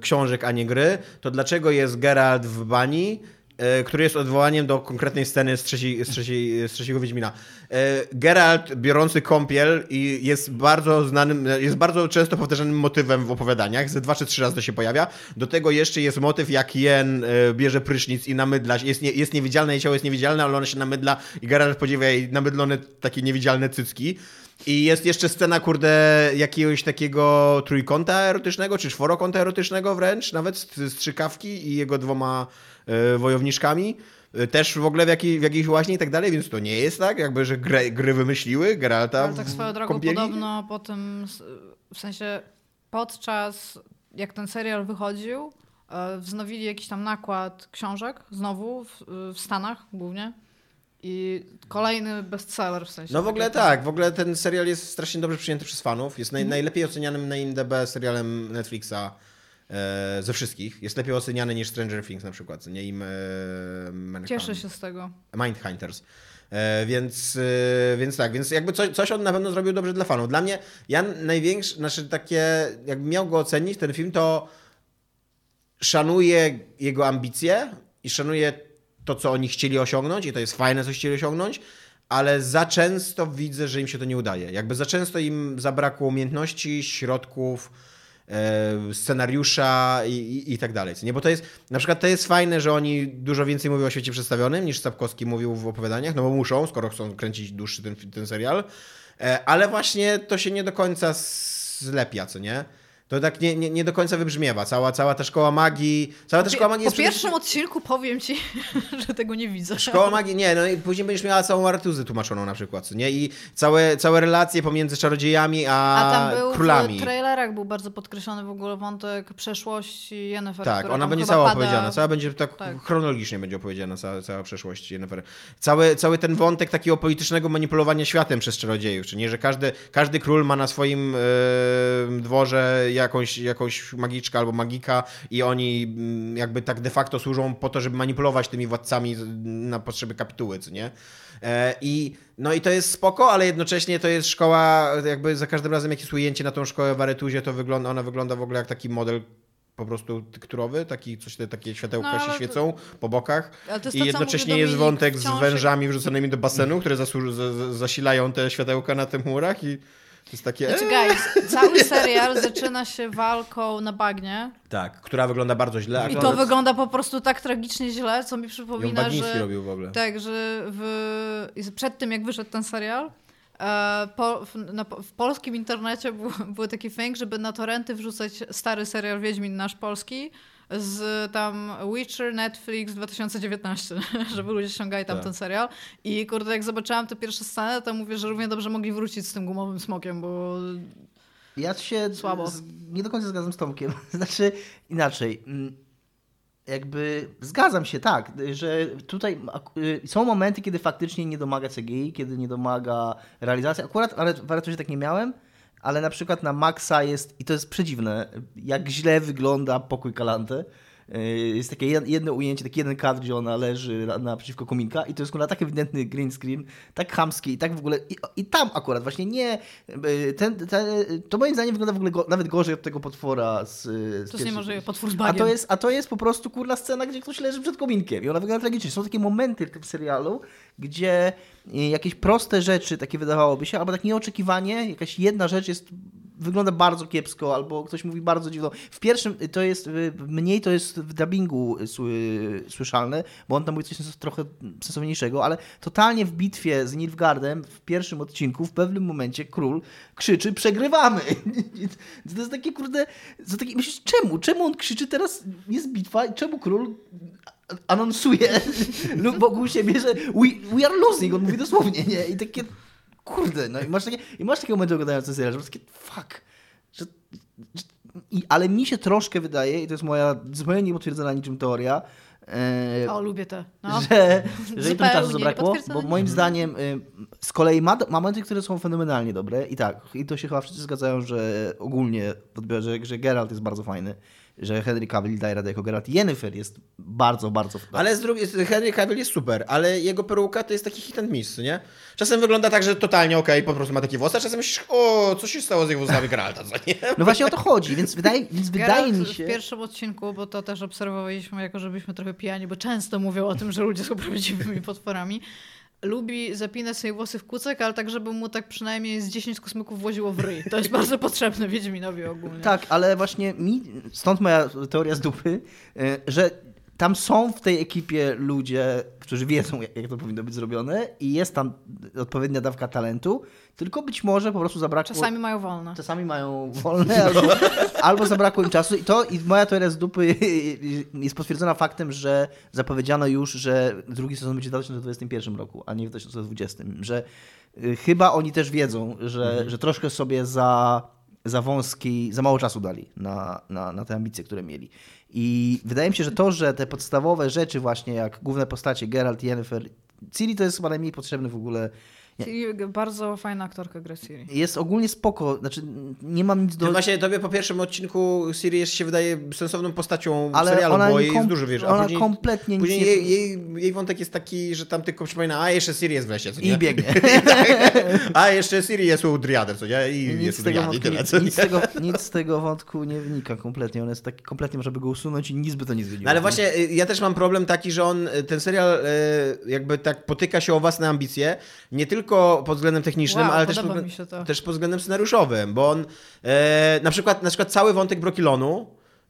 książek, a nie gry, to dlaczego jest Geralt w bani, yy, który jest odwołaniem do konkretnej sceny z, trzeciej, z, trzeciej, z trzeciego Wiedźmina. Yy, Geralt biorący kąpiel i jest bardzo znanym, jest bardzo często powtarzanym motywem w opowiadaniach, ze dwa czy trzy razy to się pojawia. Do tego jeszcze jest motyw, jak Jen bierze prysznic i namydla, jest, nie, jest niewidzialne, jej ciało jest niewidzialne, ale ona się namydla i Geralt podziwia jej namydlone takie niewidzialne cycki. I jest jeszcze scena, kurde, jakiegoś takiego trójkąta erotycznego, czy czworokąta erotycznego wręcz, nawet strzykawki i jego dwoma y, wojowniczkami. E, też w ogóle w, jakiej, w jakiejś łaźni i tak dalej, więc to nie jest tak, jakby, że gry, gry wymyśliły Geralta Ale tak swoją drogą kąpieli? podobno po tym, w sensie podczas jak ten serial wychodził, e, wznowili jakiś tam nakład książek, znowu w, w Stanach głównie, i kolejny bestseller w sensie. No w ogóle tak, w ogóle ten serial jest strasznie dobrze przyjęty przez fanów. Jest naj, mm. najlepiej ocenianym na IMDb serialem Netflixa e, ze wszystkich. Jest lepiej oceniany niż Stranger Things na przykład, nie im e, Cieszę się z tego. Mindhunters. E, więc, e, więc tak, więc jakby coś, coś on na pewno zrobił dobrze dla fanów. Dla mnie, ja największy, znaczy takie, jakbym miał go ocenić, ten film, to szanuję jego ambicje i szanuję to, co oni chcieli osiągnąć i to jest fajne, co chcieli osiągnąć, ale za często widzę, że im się to nie udaje. Jakby za często im zabrakło umiejętności, środków, e, scenariusza i, i, i, tak dalej. Nie? Bo to jest, na przykład to jest fajne, że oni dużo więcej mówią o świecie przedstawionym niż Sapkowski mówił w opowiadaniach, no bo muszą, skoro chcą kręcić dłuższy ten, ten serial, e, ale właśnie to się nie do końca zlepia, co nie? To tak nie, nie, nie do końca wybrzmiewa. Cała, cała ta szkoła magii. Cała ta szkoła magii Po jest przede pierwszym odcinku powiem ci, (laughs) że tego nie widzę. Szkoła magii, nie, no i później będziesz miała całą Artuzę tłumaczoną na przykład, nie? I całe, całe relacje pomiędzy czarodziejami a, A tam był królami. w trailerach był bardzo podkreślony w ogóle wątek przeszłości Yennefer. Tak, ona będzie cała pada... opowiedziana, cała będzie tak, Tak. chronologicznie będzie opowiedziana cała, cała przeszłość Yennefer. Cały, cały ten wątek takiego politycznego manipulowania światem przez czarodziejów, czy nie, że każdy, każdy król ma na swoim e, dworze jakąś, jakąś magiczkę albo magika i oni mm, jakby tak de facto służą po to, żeby manipulować tymi władcami z- na potrzeby kapituły, co nie? E, I, no i to jest spoko, ale jednocześnie to jest szkoła, jakby za każdym razem jak jest ujęcie na tą szkołę w Aretuzie, to wygląda, ona wygląda w ogóle jak taki model po prostu tekturowy, taki, coś, te, takie światełka No, się świecą po bokach i jednocześnie jest wątek z wężami wrzuconymi do basenu, które zasłuż, za, za, zasilają te światełka na tych murach i to jest takie... Znaczy, eee. guys, (laughs) cały serial zaczyna się walką na bagnie Tak, która wygląda bardzo źle. i to wygląda po prostu tak tragicznie źle, co mi przypomina, Bagiński że... robił w ogóle. Tak, że w... przed tym jak wyszedł ten serial, e, po, w, na, w polskim internecie był, (laughs) był taki fęk, żeby na torrenty wrzucać stary serial Wiedźmin nasz polski z tam Witcher, Netflix 2019, (laughs) żeby ludzie ściągali tam Tak. ten serial. I kurde, jak zobaczyłam tę pierwszą scenę, to mówię, że równie dobrze mogli wrócić z tym gumowym smokiem, bo Ja się Słabo. Nie do końca zgadzam z Tomkiem. (laughs) Znaczy inaczej. mm, Jakby zgadzam się, tak, że tutaj y, są momenty, kiedy faktycznie nie domaga CGI, kiedy nie domaga realizacji. Akurat, ale w Aretosie tak nie miałem, ale na przykład na Maxa jest, i to jest przedziwne, jak źle wygląda pokój Kalante. Y, Jest takie jed- jedno ujęcie, taki jeden kadr, gdzie ona leży na- naprzeciwko kominka i to jest kurwa tak ewidentny green screen, tak chamski i tak w ogóle, i, i tam akurat właśnie nie, y, ten, ten, to moim zdaniem wygląda w ogóle go, nawet gorzej od tego potwora z, z to pierwszej niemożliwe. Potwór z a bagiem. to, jest, a to jest po prostu kurna scena, gdzie ktoś leży przed kominkiem i ona wygląda tragicznie. Są takie momenty w tym serialu, gdzie jakieś proste rzeczy, takie wydawałoby się, albo tak nieoczekiwanie, jakaś jedna rzecz jest wygląda bardzo kiepsko, albo ktoś mówi bardzo dziwno. W pierwszym to jest, y, mniej to jest w dubbingu y, sły- słyszalne, bo on tam mówi coś trochę sensowniejszego, ale totalnie w bitwie z Nilfgaardem w pierwszym odcinku w pewnym momencie król krzyczy przegrywamy. (laughs) To jest takie kurde, to takie, myślisz czemu? Czemu on krzyczy teraz jest bitwa i czemu król anonsuje (laughs) lub wokół siebie, że we, we are losing, on mówi dosłownie, nie? I takie kurde, no i masz takie, i masz takie momenty oglądając ten serial, że masz takie fuck, że, że, i, ale mi się troszkę wydaje, i to jest moja zupełnie niepotwierdzona niczym teoria, e, O, lubię te. No. (laughs) że, że tam czasu zabrakło, bo moim niczym. zdaniem y, z kolei ma, ma momenty, które są fenomenalnie dobre i tak, i to się chyba wszyscy zgadzają, że ogólnie w odbiorze, że Geralt jest bardzo fajny, że Henry Cavill daje radę jako Geralt. Yennefer jest bardzo, bardzo Ale z drugiej strony Henry Cavill jest super, ale jego peruka to jest taki hit and miss, nie? Czasem wygląda tak, że totalnie okej, po prostu ma takie włosy, a czasem myślisz, o, co się stało z jego włosami Geralta, co nie? No właśnie o to chodzi, więc wydaje, (laughs) więc wydaje mi się... w pierwszym odcinku, bo to też obserwowaliśmy, jako że byliśmy trochę pijani, bo często mówią o tym, że ludzie są prawdziwymi potworami. Lubi zapinać sobie włosy w kucek, ale tak, żeby mu tak przynajmniej z 10 kosmyków włoziło w ryj. To jest (laughs) bardzo potrzebne Wiedźminowi ogólnie. Tak, ale właśnie mi, stąd moja teoria z dupy, y, że tam są w tej ekipie ludzie, którzy wiedzą, jak to powinno być zrobione i jest tam odpowiednia dawka talentu, tylko być może po prostu zabrakło... Czasami mają wolne. Czasami mają wolne, (laughs) albo, albo zabrakło im czasu. I to i moja teoria z dupy (laughs) jest potwierdzona faktem, że zapowiedziano już, że drugi sezon będzie w 2021 roku, a nie w 2020. Że y, chyba oni też wiedzą, że, że troszkę sobie za, za wąski, za mało czasu dali na, na, na te ambicje, które mieli. I wydaje mi się, że to, że te podstawowe rzeczy właśnie, jak główne postacie Geralt, Yennefer, Ciri to jest chyba najmniej potrzebny w ogóle Czyli bardzo fajna aktorka gra Ciri. jest ogólnie spoko, znaczy nie mam nic do... No właśnie tobie po pierwszym odcinku Siri się wydaje sensowną postacią Ale serialu, ona bo jej jest dużo, wiesz, a ona później, kompletnie nic później nie- jej, jej, jej wątek jest taki, że tam tylko przypomina, a jeszcze Siri jest w lesie, co nie? (laughs) I biegnie. a jeszcze Siri jest u Driader, co nie? I Nic jest z, u tego wątku, tyle, co nic, nie? z tego, nic z tego wątku nie wynika kompletnie. On jest taki kompletnie, żeby go usunąć i nic by to nie zmieniło. No ale właśnie y, ja też mam problem taki, że on, y, ten serial y, jakby tak potyka się o własne ambicje, nie tylko pod względem technicznym, Wow, ale też pod, też pod względem scenariuszowym, bo on e, na przykład na przykład cały wątek Brokilonu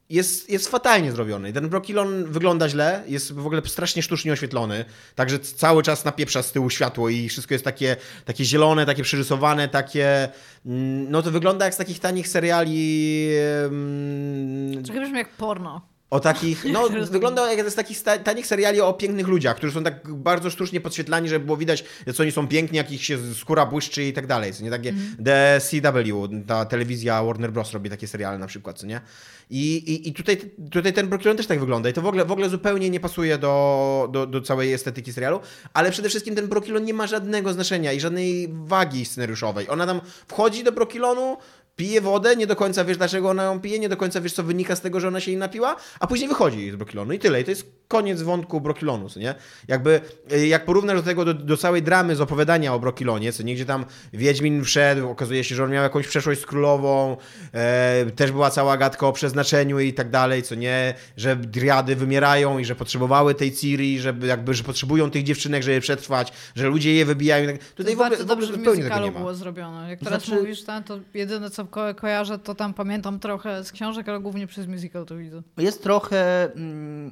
jest, jest fatalnie zrobiony. Ten Brokilon wygląda źle, jest w ogóle strasznie sztucznie oświetlony, także cały czas napieprza z tyłu światło i wszystko jest takie, takie zielone, takie przerysowane, takie... mm, No to wygląda jak z takich tanich seriali... mm, Trochę brzmi jak porno. O takich, no (laughs) wygląda jak z takich tanich seriali o pięknych ludziach, którzy są tak bardzo sztucznie podświetlani, żeby było widać, co oni są piękni, jak ich się skóra błyszczy i tak dalej, co nie? Takie The CW, ta telewizja Warner Bros. robi takie seriale na przykład, co nie? I, i, i tutaj, tutaj ten Brooklyn też tak wygląda i to w ogóle, w ogóle zupełnie nie pasuje do, do, do całej estetyki serialu, ale przede wszystkim ten Brooklyn nie ma żadnego znaczenia i żadnej wagi scenariuszowej. Ona tam wchodzi do Brooklynu, pije wodę, nie do końca wiesz, dlaczego ona ją pije, nie do końca wiesz, co wynika z tego, że ona się jej napiła, a później wychodzi z Brokilonu i tyle. I to jest koniec wątku Brokilonu, nie? Jakby, y, jak porównasz do tego, do, do całej dramy z opowiadania o Brokilonie, co nie, gdzie tam Wiedźmin wszedł, okazuje się, że on miał jakąś przeszłość z królową, e, też była cała gadka o przeznaczeniu i tak dalej, co nie, że driady wymierają i że potrzebowały tej Ciri, żeby jakby, że potrzebują tych dziewczynek, żeby przetrwać, że ludzie je wybijają. i tak- Tutaj w ogóle, bardzo w ogóle dobrze w tego nie ma. było zrobione. Jak teraz Znaczy- mówisz, to jedyne co ko kojarzę, to tam pamiętam trochę z książek, ale głównie przez musical to widzę. Jest trochę, mm,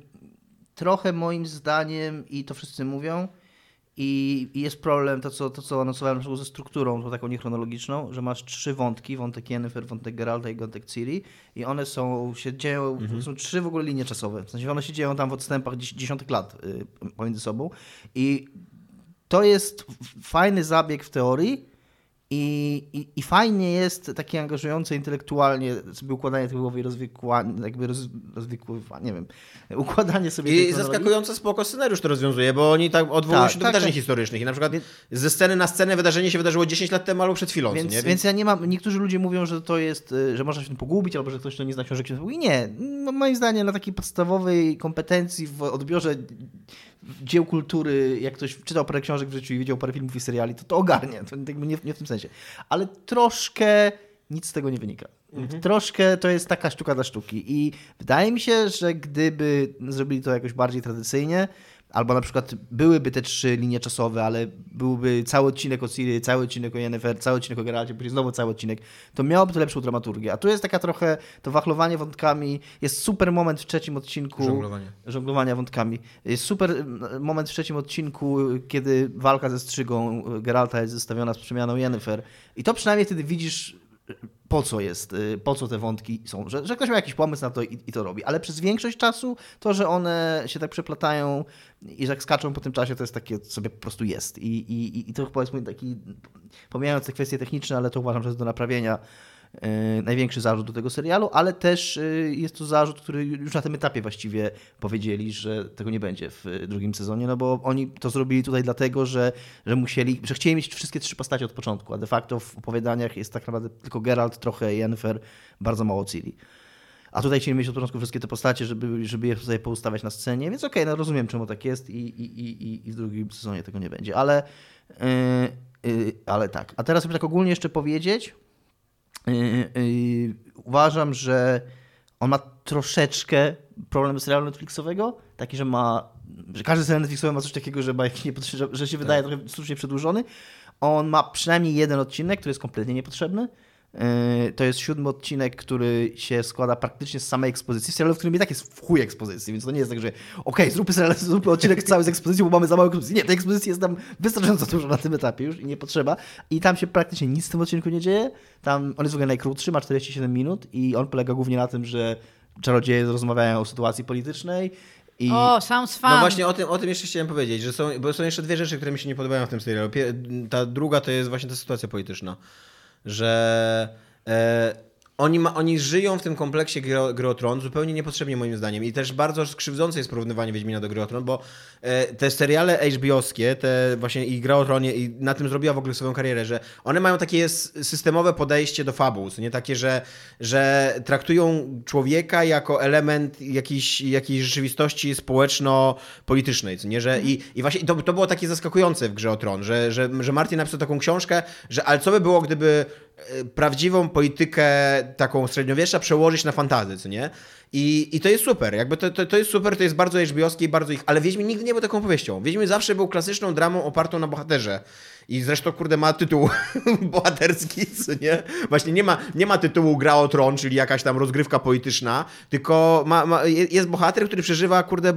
trochę moim zdaniem, i to wszyscy mówią, i, i jest problem, to co, to co anonsowałem ze strukturą, tą taką niechronologiczną, że masz trzy wątki, wątek Yennefer, wątek Geralta i wątek Ciri i one są, się dzieją, są trzy w ogóle linie czasowe, w sensie one się dzieją tam w odstępach dzies- dziesiątek lat y, pomiędzy sobą i to jest fajny zabieg w teorii, i, i, I fajnie jest takie angażujące intelektualnie sobie układanie tej głowy i rozwikłanie, jakby roz, rozwikływanie, nie wiem, układanie sobie I zaskakująco spoko scenariusz to rozwiązuje, bo oni tak odwołują Tak, się do tak, wydarzeń tak. historycznych i na przykład ze sceny na scenę wydarzenie się wydarzyło 10 lat temu albo przed chwilą, Więc, nie? więc ja nie mam, niektórzy ludzie mówią, że to jest, y, że można się tym pogubić, albo że ktoś, kto nie zna książek, się pogubi. Nie, no, moim zdaniem na takiej podstawowej kompetencji w odbiorze dzieł kultury, jak ktoś czytał parę książek w życiu i widział parę filmów i seriali, to to ogarnie, to nie, nie w tym sensie. Ale troszkę nic z tego nie wynika. Troszkę to jest taka sztuka dla sztuki i wydaje mi się, że gdyby zrobili to jakoś bardziej tradycyjnie, albo na przykład byłyby te trzy linie czasowe, ale byłby cały odcinek o Ciri, cały odcinek o Yennefer, cały odcinek o Geralcie, później znowu cały odcinek, to miałoby to lepszą dramaturgię. A tu jest taka trochę, to wachlowanie wątkami, jest super moment w trzecim odcinku Żonglowanie. żonglowania wątkami. Jest super moment w trzecim odcinku, kiedy walka ze strzygą Geralta jest zestawiona z przemianą Yennefer. I to przynajmniej wtedy widzisz, po co jest, y, po co te wątki są, że, że ktoś ma jakiś pomysł na to i, i to robi. Ale przez większość czasu to, że one się tak przeplatają i że jak skaczą po tym czasie, to jest takie sobie po prostu jest. I, i, i to mój taki, pomijając te kwestie techniczne, ale to uważam, że jest do naprawienia największy zarzut do tego serialu, ale też e, jest to zarzut, który już na tym etapie właściwie powiedzieli, że tego nie będzie w e, drugim sezonie, no bo oni to zrobili tutaj dlatego, że, że musieli, że chcieli mieć wszystkie trzy postacie od początku, a de facto w opowiadaniach jest tak naprawdę tylko Geralt, trochę Yennefer, bardzo mało Ciri. A tutaj chcieli mieć od początku wszystkie te postacie, żeby, żeby je sobie poustawiać na scenie, więc okej, no rozumiem czemu tak jest i, i, i, i- w drugim sezonie tego nie będzie, ale, yy, yy, ale tak. A teraz żeby tak ogólnie jeszcze powiedzieć, uważam, że on ma troszeczkę problem serialu Netflixowego, taki, że ma, że każdy serial Netflixowy ma coś takiego, że, ma że się wydaje trochę sztucznie przedłużony. On ma przynajmniej jeden odcinek, który jest kompletnie niepotrzebny. Yy, To jest siódmy odcinek, który się składa praktycznie z samej ekspozycji. Serialu, w którym i tak jest w chuj ekspozycji, więc to nie jest tak, że okej, zróbmy, serial, (laughs) zróbmy odcinek cały z ekspozycją, bo mamy za mało ekspozycji. Nie, tej ekspozycji jest tam wystarczająco dużo na tym etapie już i nie potrzeba. I tam się praktycznie nic w tym odcinku nie dzieje. Tam on jest w ogóle najkrótszy, ma 47 minut i on polega głównie na tym, że czarodzieje rozmawiają o sytuacji politycznej i O, sounds fun. No właśnie o tym, o tym jeszcze chciałem powiedzieć, że są, bo są jeszcze dwie rzeczy, które mi się nie podobają w tym serialu. Ta druga to jest właśnie ta sytuacja polityczna, że e, oni, ma, oni żyją w tym kompleksie gry, gry o Tron zupełnie niepotrzebnie moim zdaniem. I też bardzo skrzywdzące jest porównywanie Wiedźmina do gry o Tron, bo e, te seriale HBO-skie, te właśnie i gra o Tronie i na tym zrobiła w ogóle swoją karierę, że one mają takie systemowe podejście do fabuł, nie? Takie, że, że traktują człowieka jako element jakiejś, jakiejś rzeczywistości społeczno-politycznej, nie, że i, i właśnie to, to było takie zaskakujące w grze o Tron, że, że, że Martin napisał taką książkę, że ale co by było, gdyby prawdziwą politykę taką średniowiecza przełożyć na fantazy, co nie? I, I to jest super, jakby to, to, to jest super, to jest bardzo i bardzo ich, ale Wiedźmin nigdy nie był taką powieścią. Wiedźmin zawsze był klasyczną dramą opartą na bohaterze. I zresztą, kurde, ma tytuł (laughs) bohaterski, co nie? Właśnie nie ma, nie ma tytułu Gra o Tron, czyli jakaś tam rozgrywka polityczna, tylko ma, ma, jest bohater, który przeżywa, kurde,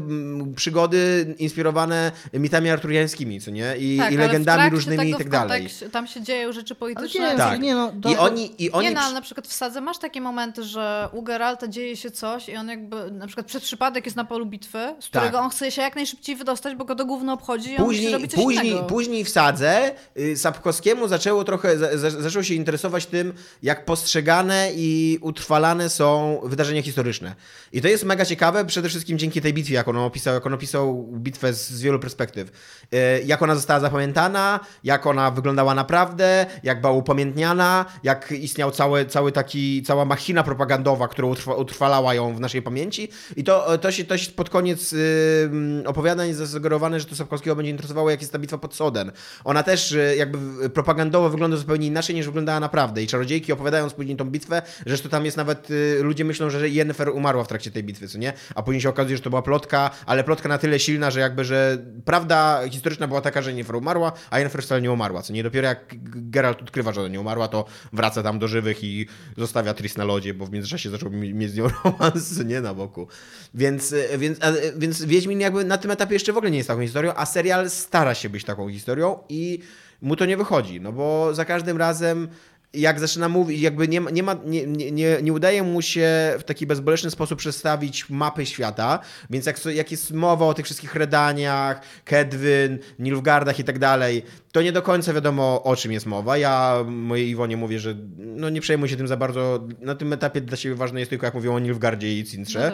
przygody inspirowane mitami arturiańskimi, co nie? I, Tak, i legendami różnymi i tak dalej. Tam się dzieją rzeczy polityczne. nie, Tak. nie no, I oni, i oni nie, no, ale na przykład w Sadze masz takie momenty, że u Geralta dzieje się coś i on jakby, na przykład przed przypadek jest na polu bitwy, z którego Tak. on chce się jak najszybciej wydostać, bo go to gówno obchodzi i on musi Później, robić coś później, innego. później w Sadze Sapkowskiemu zaczęło trochę, za, za, zaczął się interesować tym, jak postrzegane i utrwalane są wydarzenia historyczne. I to jest mega ciekawe, przede wszystkim dzięki tej bitwie, jak on opisał, jak on opisał bitwę z, z wielu perspektyw. Y, Jak ona została zapamiętana, jak ona wyglądała naprawdę, jak była upamiętniana, jak istniał cały, cały taki, cała machina propagandowa, która utrwa, utrwalała ją w naszej pamięci. I to, to, się, to się pod koniec y, opowiadań zasugerowane, że to Sapkowskiego będzie interesowało, jak jest ta bitwa pod Soden. Ona też y, jakby propagandowo wygląda zupełnie inaczej, niż wyglądała naprawdę. I czarodziejki opowiadając później tą bitwę, że to tam jest nawet, y, ludzie myślą, że Yennefer umarła w trakcie tej bitwy, co nie? A później się okazuje, że to była plotka, ale plotka na tyle silna, że jakby, że prawda historyczna była taka, że Yennefer umarła, a Yennefer wcale nie umarła, co nie? Dopiero jak Geralt odkrywa, że ona nie umarła, to wraca tam do żywych i zostawia Tris na lodzie, bo w międzyczasie zaczął mi- mieć z nią (laughs) romans, nie na boku. Więc, y, więc, a, więc Wiedźmin jakby na tym etapie jeszcze w ogóle nie jest taką historią, a serial stara się być taką historią i mu to nie wychodzi, no bo za każdym razem jak zaczyna mówić, jakby nie, nie, ma, nie, nie, nie, udaje mu się w taki bezboleszny sposób przedstawić mapy świata, więc jak, jak jest mowa o tych wszystkich Redaniach, Kedwyn, Nilfgaardach i tak dalej, to nie do końca wiadomo o czym jest mowa. Ja mojej Iwonie mówię, że no nie przejmuj się tym za bardzo. Na tym etapie dla siebie ważne jest tylko jak mówią o Nilfgaardzie i Cintrze.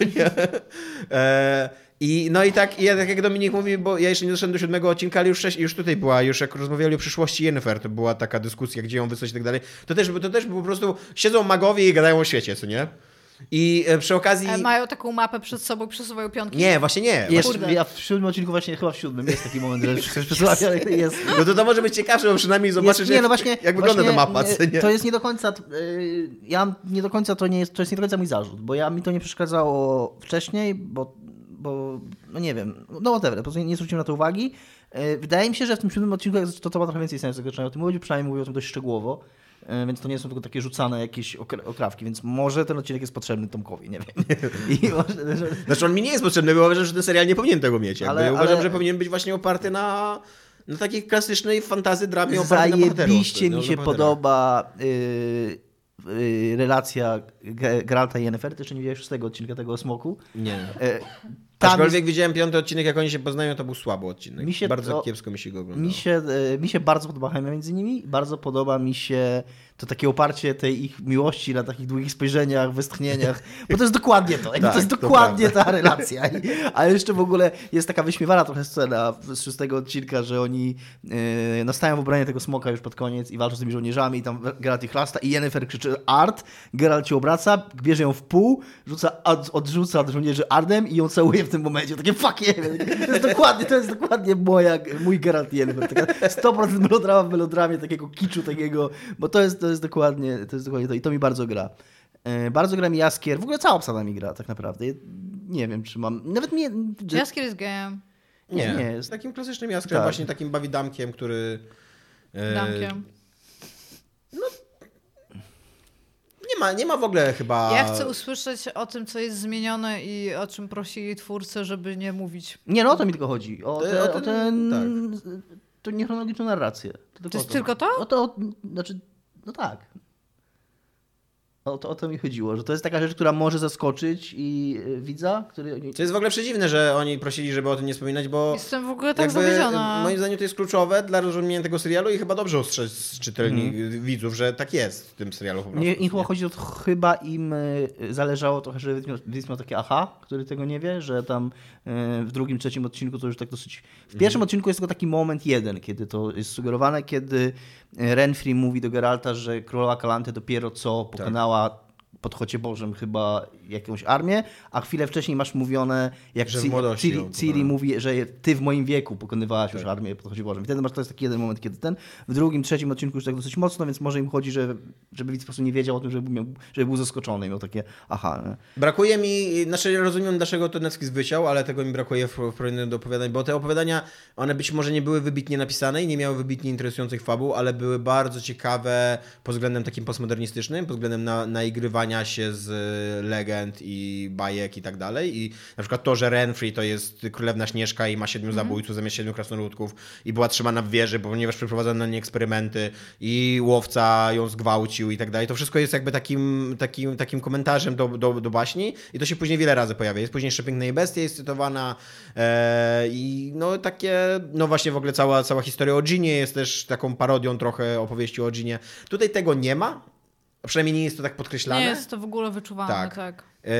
No tak. (laughs) I no i tak, i ja, tak jak Dominik mówi, bo ja jeszcze nie doszedłem do siódmego odcinka, ale już, sześć, już tutaj była, już jak rozmawiali o przyszłości Yennefer, to była taka dyskusja, gdzie ją wysłać i tak dalej. To też, to też po prostu siedzą magowie i gadają o świecie, co nie? I e, przy okazji... E, Mają taką mapę przed sobą i przesuwają pionki. Nie, właśnie nie. Jest, ja w siódmym odcinku właśnie, chyba w siódmym jest taki moment, że ktoś przysławia, jest. No to to może być ciekawsze, bo przynajmniej zobaczysz, jest, nie, jak, no właśnie, jak wygląda ta właśnie, mapa. nie, co nie? To jest nie do końca, yy, ja nie do końca to nie jest, to jest nie do końca mój zarzut, bo ja mi to nie przeszkadzało wcześniej, bo, bo no nie wiem, no whatever, po prostu nie zwróciłem na to uwagi. Yy, Wydaje mi się, że w tym siódmym odcinku to, to ma trochę więcej sensu, zaczynają o tym mówić, przynajmniej mówią o tym dość szczegółowo. yy, Więc to nie są tylko takie rzucane jakieś okra- okrawki, więc może ten odcinek jest potrzebny Tomkowi, nie wiem. (laughs) I może, że, Znaczy on mi nie jest potrzebny, bo uważam, że ten serial nie powinien tego mieć. Jakby. Ale- uważam, ale- że powinien być właśnie oparty na, na takiej klasycznej fantazy dramie opartej na. Zajebiście no, mi na się podoba yy, relacja Ge- Geralta i Yennefer. Ty jeszcze nie widziałeś szóstego odcinka tego o smoku. Nie. Tam Aczkolwiek jest, widziałem piąty odcinek, jak oni się poznają, to był słaby odcinek. Mi się Bardzo to- kiepsko mi się go oglądało. mi, się, yy, mi się bardzo podoba chemia między nimi. Bardzo podoba mi się to takie oparcie tej ich miłości na takich długich spojrzeniach, westchnieniach. Bo to jest dokładnie to. Tak, to jest to dokładnie ta relacja. A jeszcze w ogóle jest taka wyśmiewana trochę scena z szóstego odcinka, że oni yy, no stają w obronie tego smoka już pod koniec i walczą z tymi żołnierzami i tam Geralt ich chlasta i Yennefer krzyczy art, Geralt się obraca, bierze ją w pół, rzuca, od, odrzuca od żołnierzy ardem i ją całuje w tym momencie. Takie fuck yeah. To jest dokładnie, to jest dokładnie moja, mój Geralt. Taka 100% melodrama w melodramie, takiego kiczu, takiego, bo to jest, to jest dokładnie to jest dokładnie to i to mi bardzo gra. E, Bardzo gra mi Jaskier, w ogóle cała obsada mi gra tak naprawdę. Nie wiem, czy mam, nawet mnie... Jaskier jest gejem. Nie, nie, jest takim klasycznym jaskrem, Tak. właśnie takim bawidamkiem, który... e, Damkiem. Nie ma, nie ma w ogóle chyba... Ja chcę usłyszeć o tym, co jest zmienione i o czym prosili twórcy, żeby nie mówić. Nie, no o to mi tylko chodzi. O, To- te, o o ten- ten, to niechronologiczną narrację. To, To jest o tylko to? O to, o, znaczy, no tak. O to, o to mi chodziło, że to jest taka rzecz, która może zaskoczyć i y, widza, który... Co jest w ogóle przedziwne, że oni prosili, żeby o tym nie wspominać, bo Jestem w ogóle tak zawiedziona. moim zdaniem to jest kluczowe dla rozumienia tego serialu i chyba dobrze ostrzec czytelni Mhm. widzów, że tak jest w tym serialu po prostu. Nie, im chyba chodzi o to, chyba im y, zależało trochę, że widz miał takie aha, który tego nie wie, że tam y, w drugim, trzecim odcinku to już tak dosyć... W pierwszym odcinku jest tylko taki moment jeden, kiedy to jest sugerowane, kiedy Renfri mówi do Geralta, że królowa Kalante dopiero co pokonała podchocie Bożym chyba jakąś armię, a chwilę wcześniej masz mówione, jak Że Ciri, Ciri mówi, że ty w moim wieku pokonywałaś już Tak. armię podchocie Bożym. I wtedy masz, to jest taki jeden moment, kiedy ten, w drugim, trzecim odcinku już tak dosyć mocno, więc może im chodzi, że, żeby widz po prostu nie wiedział o tym, żeby, miał, żeby był zaskoczony i miał takie, aha, nie? Brakuje mi, znaczy rozumiem dlaczego to Netflix wyciął, ale tego mi brakuje w, porównaniu do opowiadań, bo te opowiadania, one być może nie były wybitnie napisane i nie miały wybitnie interesujących fabuł, ale były bardzo ciekawe pod względem takim postmodernistycznym, pod względem na, naigrywania się z e, legend i bajek i tak dalej. I na przykład to, że Renfrey to jest królewna Śnieżka i ma siedmiu zabójców zamiast siedmiu krasnoludków i była trzymana w wieży, ponieważ przeprowadzono na nie eksperymenty i łowca ją zgwałcił i tak dalej. To wszystko jest jakby takim, takim, takim komentarzem do, do, do baśni i to się później wiele razy pojawia. Jest później jeszcze Piękne i Bestie jest cytowana e, i no takie, no właśnie w ogóle cała, cała historia o Ginie jest też taką parodią trochę opowieści o Ginie. Tutaj tego nie ma, przynajmniej nie jest to tak podkreślane. Nie jest to w ogóle wyczuwalne, Tak. tak. E,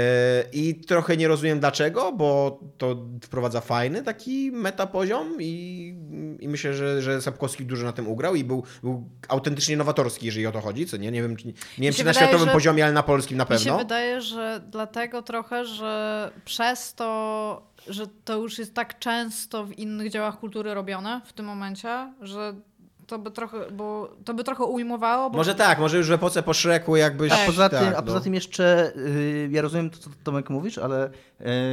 I trochę nie rozumiem dlaczego, bo to wprowadza fajny taki metapoziom i, i myślę, że, że Sapkowski dużo na tym ugrał i był, był autentycznie nowatorski, jeżeli o to chodzi, co nie? Nie wiem, czy, nie wiem, czy na wydaje, światowym że- poziomie, ale na polskim na Mi się pewno. wydaje, że dlatego trochę, że przez to, że to już jest tak często w innych dziełach kultury robione w tym momencie, że to by trochę, bo to by trochę ujmowało, bo Może tak, może już w epoce po Szreku jakbyś... A poza, tak, tym, a no. poza tym jeszcze, y, ja rozumiem to, co Tomek mówisz, ale